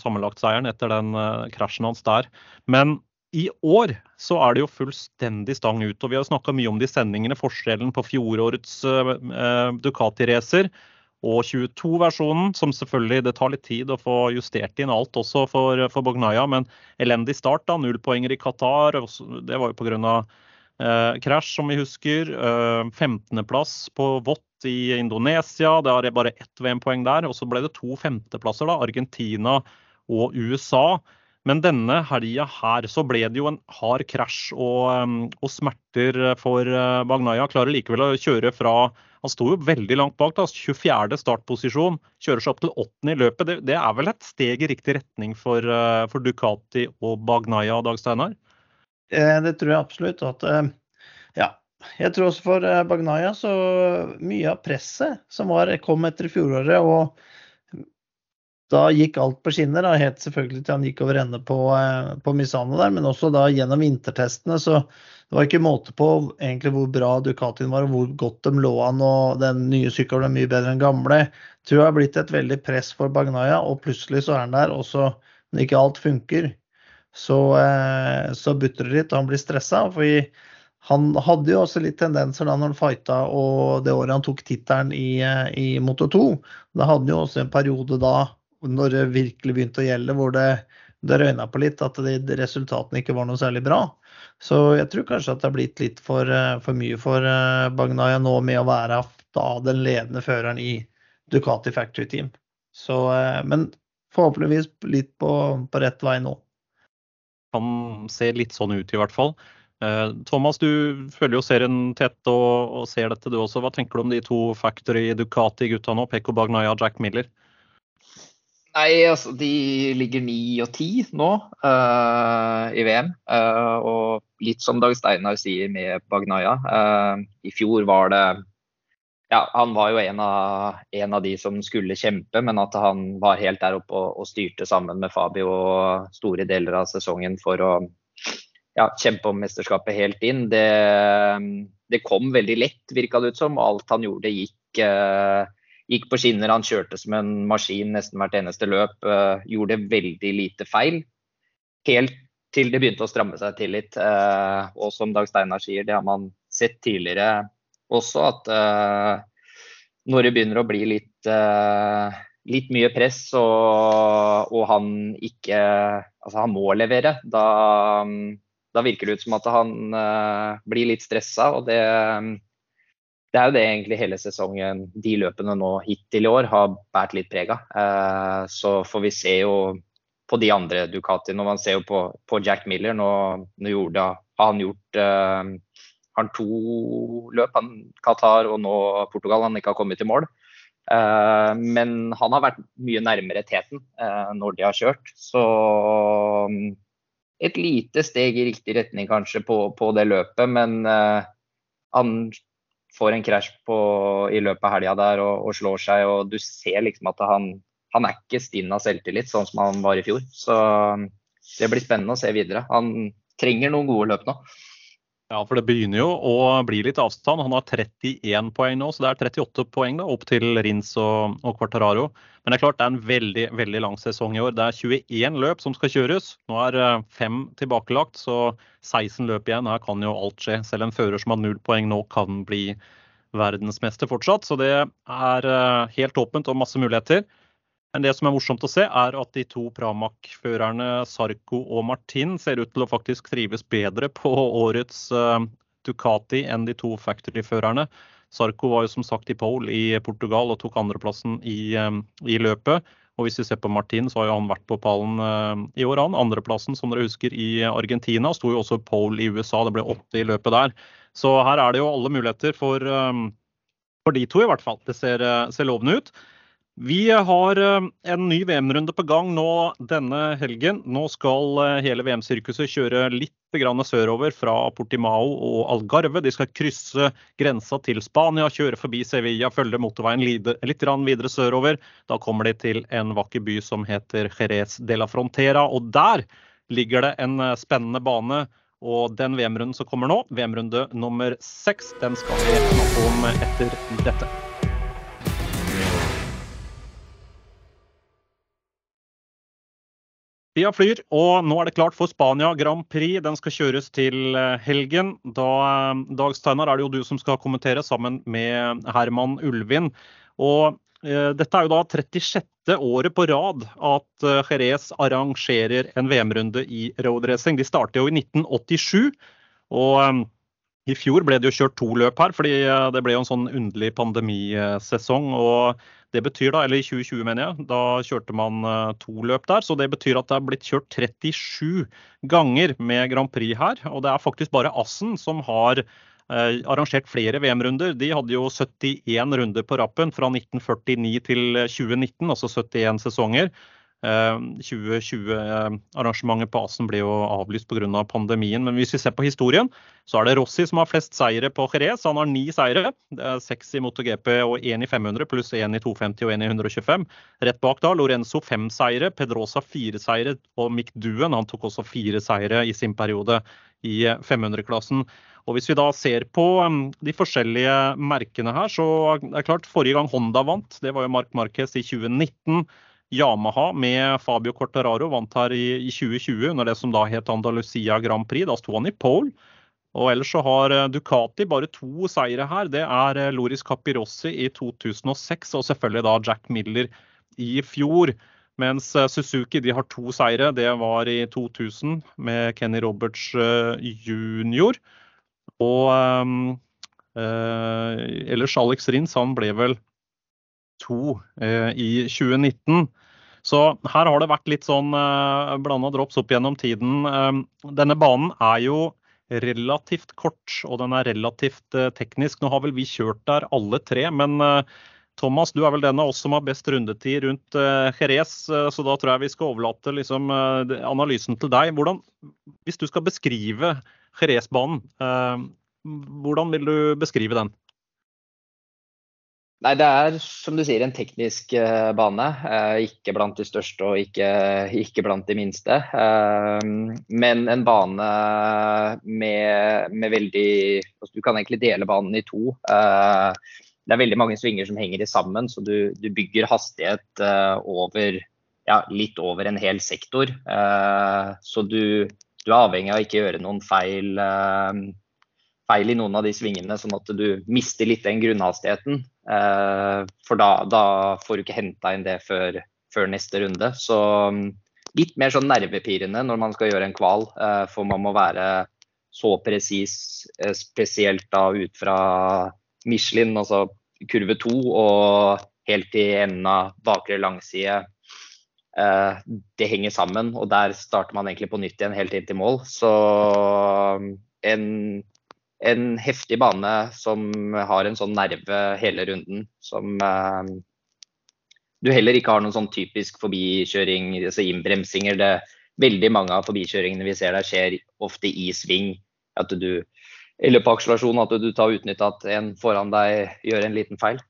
sammenlagtseieren etter den krasjen hans der. Men i år så er det jo fullstendig stang ut. og Vi har snakka mye om de sendingene, forskjellen på fjorårets Ducati-racer og 22-versjonen, som selvfølgelig det tar litt tid å få justert inn alt også for, for Bognaya. Men elendig start, da. Null poenger i Qatar. Det var jo pga. Eh, krasj, som vi husker. Eh, 15.-plass på Vått i Indonesia. Det er bare ett VM-poeng der. Og så ble det to femteplasser, da. Argentina og USA. Men denne helga her så ble det jo en hard krasj og, um, og smerter for uh, Bagnaya. Klarer likevel å kjøre fra Han sto jo veldig langt bak. da, 24. startposisjon. Kjører seg opp til 8. i løpet. Det, det, er vel et steg i riktig retning for, uh, for Ducati og Bagnaya, Dag Steinar? Eh, det tror jeg absolutt. at uh, ja, jeg tror også for Bagnaya så mye av presset som var, kom etter fjoråret, og da gikk alt på skinner. Da. Helt selvfølgelig til han gikk over ende på, eh, på Misano der, men også da gjennom vintertestene. Så det var ikke måte på egentlig hvor bra Ducatien var og hvor godt de lå an. Og den nye sykkelen er mye bedre enn gamle. Jeg tror det har blitt et veldig press for Bagnaya, og plutselig så er han der. Og så, når ikke alt funker, så, eh, så butter det litt, og han blir stressa. For han hadde jo også litt tendenser da når han fighta og det året han tok tittelen i, eh, i Moto 2. Da hadde han jo også en periode da når det virkelig begynte å gjelde, hvor det, det røyna på litt, at de, resultatene ikke var noe særlig bra. Så jeg tror kanskje at det har blitt litt for, eh, for mye for uh, Bagnaya nå med å være da den ledende føreren i Ducati Factory Team. Så, uh, men forhåpentligvis litt på, på, rett vei nå. Kan se litt sånn ut i hvert fall. Thomas, du følger jo serien tett og, og, ser dette du også. Hva tenker du om de to Factory Ducati-gutta nå, Pekko Bagnaya og Jack Miller? Nei, altså de ligger ni og ti nå uh, i VM. Uh, og litt som Dag Steinar sier med Bagnaya. Uh, I fjor var det Ja, han var jo en av, en av, de som skulle kjempe, men at han var helt der oppe og, og styrte sammen med Fabio store deler av sesongen for å ja, kjempe om mesterskapet helt inn. Det, det kom veldig lett, virka det ut som. og Alt han gjorde gikk gikk på skinner. Han kjørte som en maskin nesten hvert eneste løp. Uh, gjorde veldig lite feil. Helt til det begynte å stramme seg til litt. Uh, og som Dag Steinar sier, det har man sett tidligere også, at uh, når det begynner å bli litt, litt mye press og, og, han ikke Altså, han må levere. Da, da virker det ut som at han blir litt stressa, og det det er jo det egentlig hele sesongen, de løpene nå hittil i år, har båret litt preg av. Eh, så får vi se jo på de andre Ducatiene. Man ser jo på, på Jack Miller. Nå, nå gjorde, har han gjort uh, har to løp, han, Qatar og nå Portugal. Han ikke har kommet i mål. Uh, men han har vært mye nærmere teten uh, når de har kjørt. Så et lite steg i riktig retning kanskje på, på det løpet, men han får en krasj i løpet av helga der og, og, slår seg. og Du ser liksom at han, han er ikke stinn av selvtillit, sånn som han var i fjor. Så det blir spennende å se videre. Han trenger noen gode løp nå. Ja, for det begynner jo å bli litt avstand. Han har 31 poeng nå, så det er 38 poeng da, opp til Rins og, og Quartararo. Men det er klart det er en veldig veldig lang sesong i år. Det er 21 løp som skal kjøres. Nå er eh, fem tilbakelagt, så 16 løp igjen. Her kan jo alt skje. Selv en fører som har null poeng nå, kan bli verdensmester fortsatt. Så det er eh, helt åpent og masse muligheter. Men det som er morsomt å se, er at de to Pramac-førerne Sarko og Martin ser ut til å faktisk trives bedre på årets uh, Ducati enn de to Factory-førerne. Sarko var jo som sagt i pole i Portugal og tok andreplassen i, um, i løpet. Og hvis vi ser på Martin, så har jo han vært på pallen uh, i år, han. Andreplassen, som dere husker, i Argentina. Sto jo også pole i USA, det ble åtte i løpet der. Så her er det jo alle muligheter for, for de to, i hvert fall. Det ser, ser lovende ut. Vi har eh, en ny VM-runde på gang nå denne helgen. Nå skal eh, hele VM-sirkuset kjøre litt sørover fra Portimao og Algarve. De skal krysse grensa til Spania, kjøre forbi Sevilla, følge motorveien litt videre sørover. Da kommer de til en vakker by som heter Jerez de la Frontera. Og der ligger det en eh, spennende bane. Og den VM-runden som kommer nå, VM-runde nummer seks, den skal vi snakke om etter dette. Tida flyr, og nå er det klart for Spania Grand Prix. Den skal kjøres til eh, helgen. Da, eh, Dag Steinar, er det jo du som skal kommentere sammen med Herman Ulvin. Og eh, dette er jo da 36. året på rad at eh, Jerez arrangerer en VM-runde i roadracing. De startet jo i 1987. og eh, i fjor ble det jo kjørt to løp her, fordi eh, det ble jo en sånn underlig pandemisesong. og det betyr da, eller I 2020, mener jeg, da kjørte man eh, to løp der. så Det betyr at det er blitt kjørt 37 ganger med Grand Prix her. Og det er faktisk bare Assen som har eh, arrangert flere VM-runder. De hadde jo 71 runder på rappen fra 1949 til 2019, altså 71 sesonger. 2020-arrangementet på Asen ble jo avlyst pga. Av pandemien. Men hvis vi ser på historien, så er det Rossi som har flest seire på Jerez. Han har ni seire. Det er Seks i MotoGP og én i 500, pluss én i 250 og én i 125. Rett bak da Lorenzo fem seire, Pedrosa fire seire og Mick Duen han tok også fire seire i sin periode i 500-klassen. Og Hvis vi da ser på de forskjellige merkene her, så er det klart forrige gang Honda vant, det var jo Mark Marquez i 2019. Yamaha med Fabio Cortararo vant her i, i 2020 under det som da het Andalusia Grand Prix. Da sto han i pole. Og ellers så har eh, Ducati bare to seire her. Det er eh, Loris Capirossi i 2006 og selvfølgelig da Jack Miller i fjor. Mens eh, Suzuki de har to seire. Det var i 2000 med Kenny Roberts jr. Og um, ellers Alex Rins han ble vel to uh, i 2019. Så her har det vært litt sånn uh, blanda drops opp gjennom tiden. Uh, denne banen er jo relativt kort, og den er relativt uh, teknisk. Nå har vel vi kjørt der alle tre, men uh, Thomas, du er vel den av oss som har best rundetid rundt Jerez, så da tror jeg vi skal overlate liksom, analysen til deg. Hvordan, hvis du skal beskrive Jerez-banen, hvordan vil du beskrive den? Nei, det er som du sier en teknisk uh, bane. Uh, ikke blant de største og ikke, ikke blant de minste. Uh, men en bane med, med, veldig altså Du kan egentlig dele banen i to. det er veldig mange svinger som henger i sammen, så du, du bygger hastighet over ja, litt over en hel sektor. så du, du, er avhengig av ikke gjøre noen feil feil i noen av de svingene, sånn at du mister litt den grunnhastigheten. Eh, for da, da får du ikke henta inn det før, før, neste runde. Så mm, litt mer sånn nervepirrende når man skal gjøre en kval, eh, for man må være så presis, eh, spesielt da ut fra Michelin, altså kurve to, og helt i enden av bakre langside. Det henger sammen, og der starter man egentlig på nytt igjen helt inn til mål. Så mm, en en heftig bane som har en sånn nerve hele runden. Som eh, du heller ikke har noen sånn typisk forbikjøring, altså innbremsinger. Det, veldig mange av forbikjøringene vi ser der skjer ofte i sving. At du, eller på akselerasjon, at du tar utnytta at en foran deg gjør en liten feil.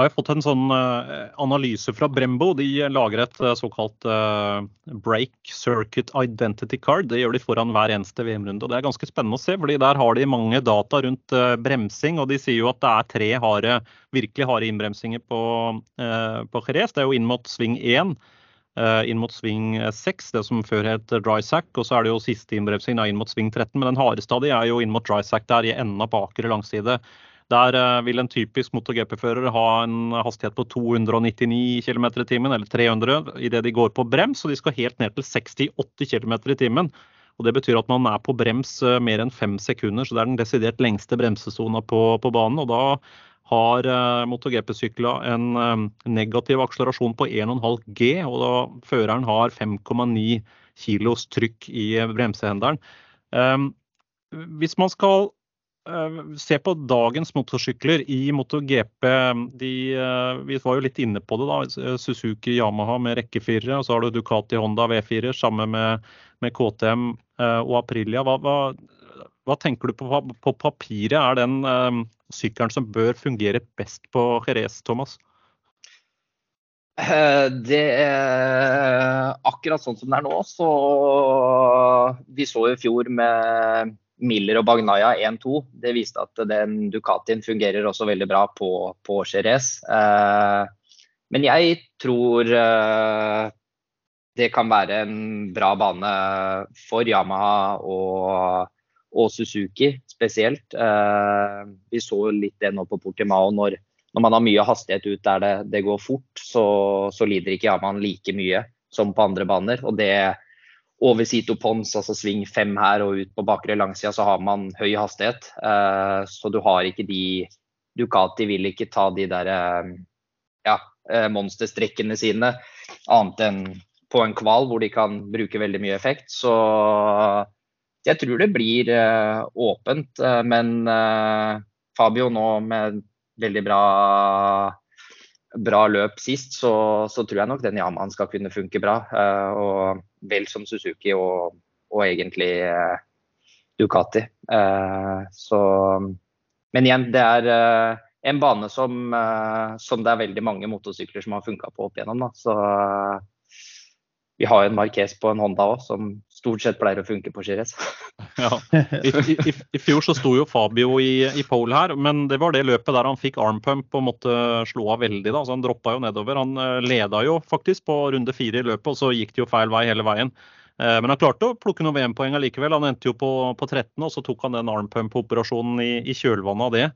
Jeg har fått en sånn uh, analyse fra Brembo. De lager et uh, såkalt uh, break circuit identity card. Det gjør de foran hver eneste VM-runde. og Det er ganske spennende å se, fordi der har de mange data rundt bremsing. og De sier jo at det er tre harde, virkelig harde innbremsinger på, Jerez. Det er jo inn mot sving 1. inn mot sving 6, det som før het dry sack. Og så er det jo siste innbremsing inn mot sving 13. Men den hardeste av de er jo inn mot dry sack der i enden av bakre langside. Der eh, vil en typisk MotoGP-fører ha en hastighet på 299 km i timen, eller 300, idet de går på brems, og de skal helt ned til 68 km i timen. Og Det betyr at man er på brems eh, mer enn fem sekunder, så det er den desidert lengste bremsesona på, på, banen. og Da har uh, MotoGP-sykla en eh, negativ akselerasjon på 1,5 G, og da føreren har 5,9 kilos trykk i bremsehenderen. Eh, hvis man skal Eh, se på dagens motorsykler i MotoGP. De, eh, vi var jo litt inne på det. da, Suzuki Yamaha med rekkefirere. Og så har du Ducati Honda V4 sammen med, med KTM eh, og Aprilia. Hva, hva, hva, tenker du på på papiret? Er den sykkelen som bør fungere best på Jerez, Thomas? Det er akkurat sånn som det er nå. Så vi så i fjor med Miller og Bagnaya 1-2. Det viste at den Ducatien fungerer også veldig bra på, på Jerez. Eh, men jeg tror eh, det kan være en bra bane for Yamaha og, og Suzuki spesielt. Eh, vi så litt det nå på Portimao. Når, når man har mye hastighet ut der det, det går fort, så, så lider ikke Yaman like mye som på andre baner. Og det over Sito Pons, altså sving fem her og ut på bakre langsida, så har man høy hastighet. Eh, så du har ikke de Ducati vil ikke ta de der eh, ja, eh, monsterstrekkene sine annet enn på en kval hvor de kan bruke veldig mye effekt. Så jeg tror det blir åpent. Men Fabio nå med veldig bra bra løp sist, så, så, tror jeg nok den Yamaen skal kunne funke bra. Uh, og vel som Suzuki og, og egentlig uh, Ducati. Uh, så Men igjen, det er en bane som, som, det er veldig mange motorsykler som har funka på opp igjennom. Da. Så vi har jo en Marques på en Honda òg, som stort sett pleier å funke på Gires. ja. I, i, I, fjor så sto jo Fabio i, i pole her, men det var det løpet der han fikk armpump og måtte slå av veldig. da, så Han droppa jo nedover. Han uh, leda jo faktisk på runde fire i løpet, og så gikk det jo feil vei hele veien. Uh, men han klarte å plukke noen VM-poeng allikevel. Han endte jo på, på 13, og så tok han den armpump-operasjonen i, i kjølvannet av det.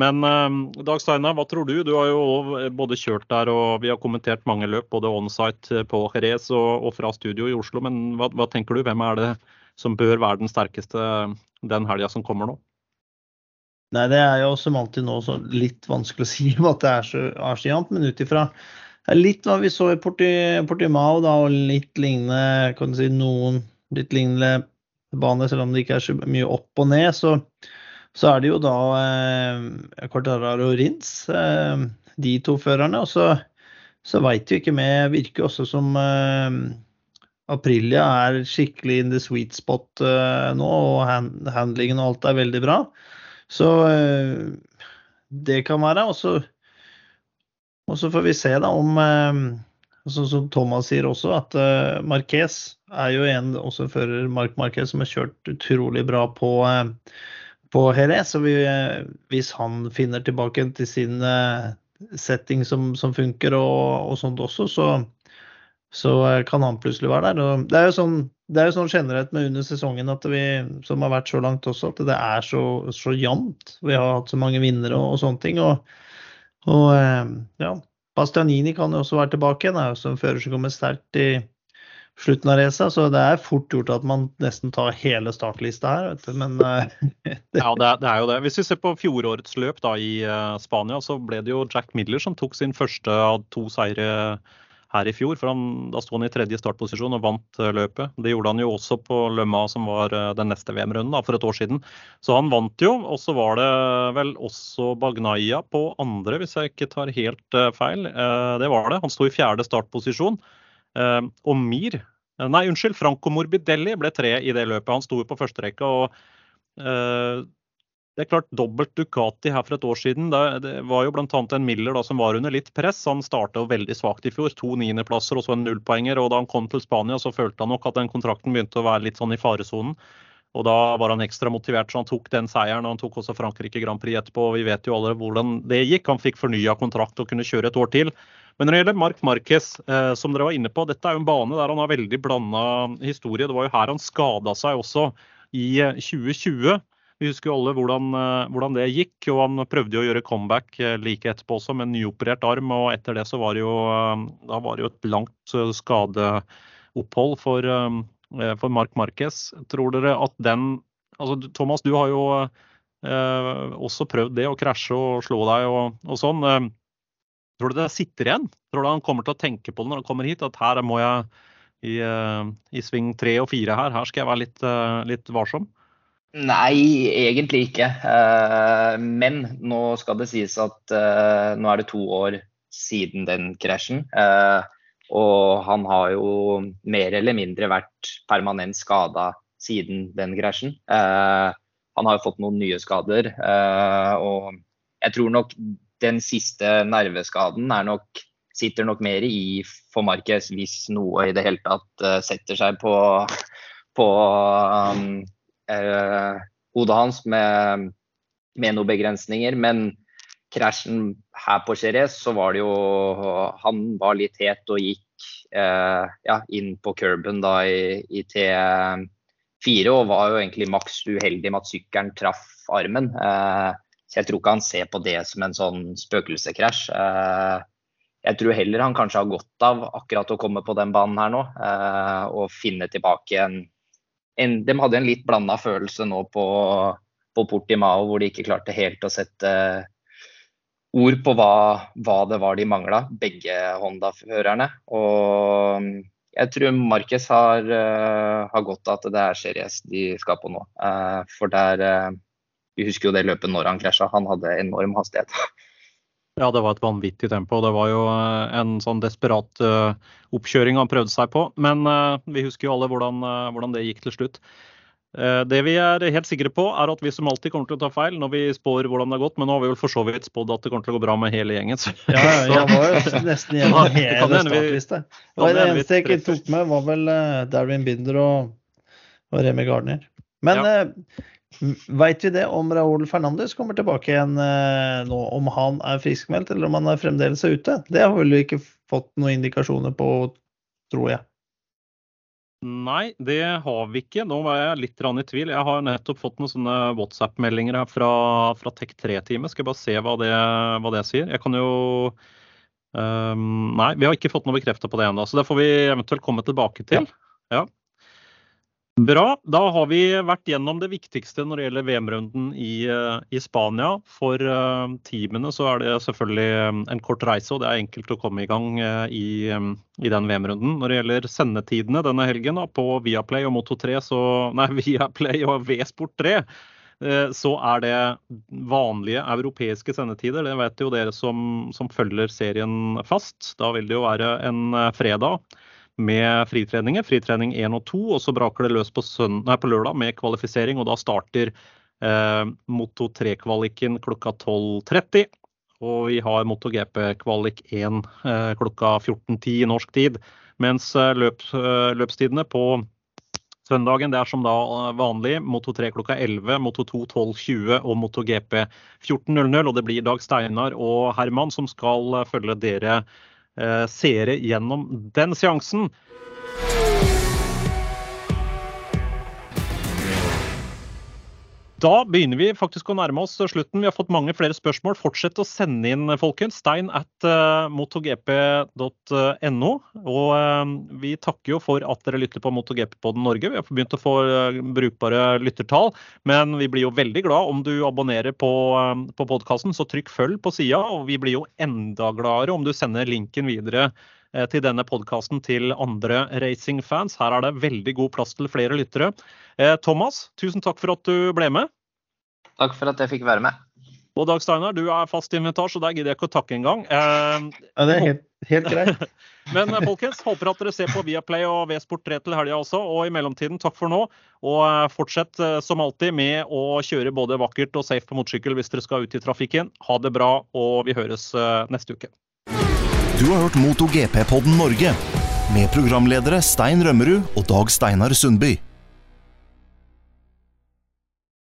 Men uh, Dag Steinar, hva tror du? Du har jo både kjørt der og vi har kommentert mange løp, både onsite på Jerez og, fra studio i Oslo. Men hva, hva, tenker du? Hvem er det som bør være den sterkeste den helga som kommer nå? Nei, Det er jo som alltid nå litt vanskelig å si om at det er så, arsiant, men ut ifra litt hva vi så i Portimao da, og litt lignende, kan du si noen litt lignende baner, selv om det ikke er så mye opp og ned, så så er det jo da eh, Cortararo og Rins, eh, de to førerne. Og så, så veit vi ikke med Virker også som eh, Aprilia er skikkelig in the sweet spot eh, nå, og hand, handlingen og alt er veldig bra. Så eh, det kan være. Og så, får vi se da om Sånn som Thomas sier også, at uh, Marquez er jo en også fører Mark Marquez som har kjørt utrolig bra på, uh, på Jerez. Så vi, hvis han finner tilbake til sin eh, setting som, som funker og, og, sånt også, så, så, kan han plutselig være der. Og det er jo sånn, det er jo sånn generelt med under sesongen at vi, som har vært så langt også, at det er så, så jevnt. Vi har hatt så mange vinnere og, og sånne ting. Og, og eh, ja, Bastianini kan jo også være tilbake igjen. en fører som kommer sterkt i, slutten av racet. Så det er fort gjort at man nesten tar hele startlista her. Men uh, Ja, det er, det er, jo det. Hvis vi ser på fjorårets løp da, i uh, Spania, så ble det jo Jack Miller som tok sin første av to seire her i fjor. for han, Da sto han i tredje startposisjon og vant uh, løpet. Det gjorde han jo også på Lømma, som var den neste VM-runden for et år siden. Så han vant jo. Og så var det vel også Bagnaia på andre, hvis jeg ikke tar helt feil. det var det. Han sto i fjerde startposisjon. Uh, og Mir uh, Nei, unnskyld. Franco Morbidelli ble tre i det løpet. Han sto jo på første rekke. og uh, det er klart, Dobbelt Ducati her for et år siden. Det var jo bl.a. en Miller da, som var under litt press. Han starta veldig svakt i fjor. To niendeplasser og så en nullpoenger. og Da han kom til Spania, så følte han nok at den kontrakten begynte å være litt sånn i faresonen. Og Da var han ekstra motivert, så han tok den seieren. og Han tok også Frankrike Grand Prix etterpå. og Vi vet jo alle hvordan det gikk. Han fikk fornya kontrakt og kunne kjøre et år til. Men når det gjelder Mark Marquez, eh, som dere var inne på, dette er jo en bane der han har veldig blanda historie. Det var jo her han skada seg også i 2020. Eh, Vi husker jo alle hvordan, eh, hvordan, det gikk, og han prøvde jo å gjøre comeback like etterpå også med en nyoperert arm. og Etter det så var det jo, var det jo et langt skadeopphold for, for Mark Marquez. Tror dere at den altså Thomas, du har jo eh, også prøvd det, å krasje og slå deg og, og sånn. Tror du det sitter igjen? Tror du han kommer til å tenke på det når han kommer hit, at her må jeg i, uh, i sving tre og fire her, her skal jeg være litt, uh, litt varsom? Nei, egentlig ikke. Uh, men nå skal det sies at nå er det to år siden den krasjen. og han har jo mer eller mindre vært permanent skada siden den krasjen. han har jo fått noen nye skader. og jeg tror nok den siste nerveskaden nok, sitter nok mer i for Marquez hvis noe i det hele tatt uh, setter seg på, på um, uh, hodet hans med, med, noen begrensninger. Men krasjen her på Jerez, så var det jo Han var litt het og gikk eh, ja, inn på curben da i, i T4 og var jo egentlig maks uheldig med at sykkelen traff armen. Eh, så jeg tror ikke han ser på det som en sånn spøkelsekrasj. Eh, jeg tror heller han kanskje har godt av akkurat å komme på den banen her nå eh, og finne tilbake en, en De hadde en litt blanda følelse nå på, på Portimao hvor de ikke klarte helt å sette ord på hva, hva det var de mangla, begge Honda-førerne. Og jeg tror Marquez har, har godt av at det er seriøst de skal på nå. For der Vi husker jo det løpet når han krasja. Han hadde enorm hastighet. Ja, det var et vanvittig tempo. Det var jo eh, en sånn desperat uh, oppkjøring han prøvde seg på. Men uh, vi husker jo alle hvordan, uh, hvordan det gikk til slutt. Det vi er helt sikre på, er at vi som alltid kommer til å ta feil når vi spår hvordan det har gått. Men nå har vi vel for så vidt spådd at det kommer til å gå bra med hele gjengen. Så. Ja, jeg var jo nesten gjennom hele startlista. Det eneste jeg ikke tok med, var vel Darwin Binder og, og Remi Gardner. Men ja. Veit vi det om Raúl Fernandes kommer tilbake igjen eh, nå? Om han er friskmeldt, eller om han er fremdeles er ute? Det har vel ikke fått noen indikasjoner på, tror jeg. Nei, det har vi ikke. Nå var jeg litt i tvil. Jeg har nettopp fått noen sånne WhatsApp-meldinger her fra, fra Tech3-teamet. Skal jeg bare se hva det, hva det, sier. Jeg kan jo um, Nei, vi har ikke fått noe bekrefta på det ennå. Så det får vi eventuelt komme tilbake til. Ja. ja. Bra. Da har vi vært gjennom det viktigste når det gjelder VM-runden i, eh, i, Spania. For uh, teamene så er det selvfølgelig eh, en kort reise, og det er enkelt å komme i gang i, i, den VM-runden. Når det gjelder sendetidene denne helgen da, på Viaplay og Moto3, så, nei, Viaplay og V-Sport 3, uh, så er det vanlige europeiske sendetider. Det vet jo dere som, som følger serien fast. Da vil det jo være en fredag med fritreninger. Fritrening 1 og 2, og så braker det løs på, nei, på lørdag med kvalifisering. og Da starter eh, Moto 3-kvaliken klokka 12.30. Og vi har MotoGP-kvalik 1 eh, klokka 14.10 i norsk tid. Mens eh, løp, eh, løpstidene på søndagen det er som da eh, vanlig. Moto 3 klokka 11, Moto 2 12.20 og MotoGP 14.00. Og det blir Dag Steinar og Herman som skal følge dere seere gjennom den seansen. Da begynner vi faktisk å nærme oss slutten. Vi har fått mange flere spørsmål. Fortsett å sende inn, folkens. Stein at uh, motogp.no. Og uh, vi takker jo for at dere lytter på MotoGP-podden Norge. Vi har begynt å få uh, brukbare lyttertall. Men vi blir jo veldig glad om du abonnerer på, på podkasten, så trykk følg på sida. Og vi blir jo enda gladere om du sender linken videre til denne podkasten til andre racingfans. Her er det veldig god plass til flere lyttere. Eh, Thomas, tusen takk for at du ble med. Takk for at jeg fikk være med. Og Dag Steinar, du er fast invitar, så der gidder jeg ikke å takke engang. Eh, ja, det er helt, helt greit. Men eh, folkens, håper at dere ser på Viaplay og V-Sport 3 til helga også. Og i mellomtiden, takk for nå. Og eh, fortsett som alltid med å kjøre både vakkert og safe på motorsykkel hvis dere skal ut i trafikken. Ha det bra, og vi høres neste uke. Du har hørt MotoGP-podden Norge med programledere Stein Rømmerud og Dag Steinar Sundby.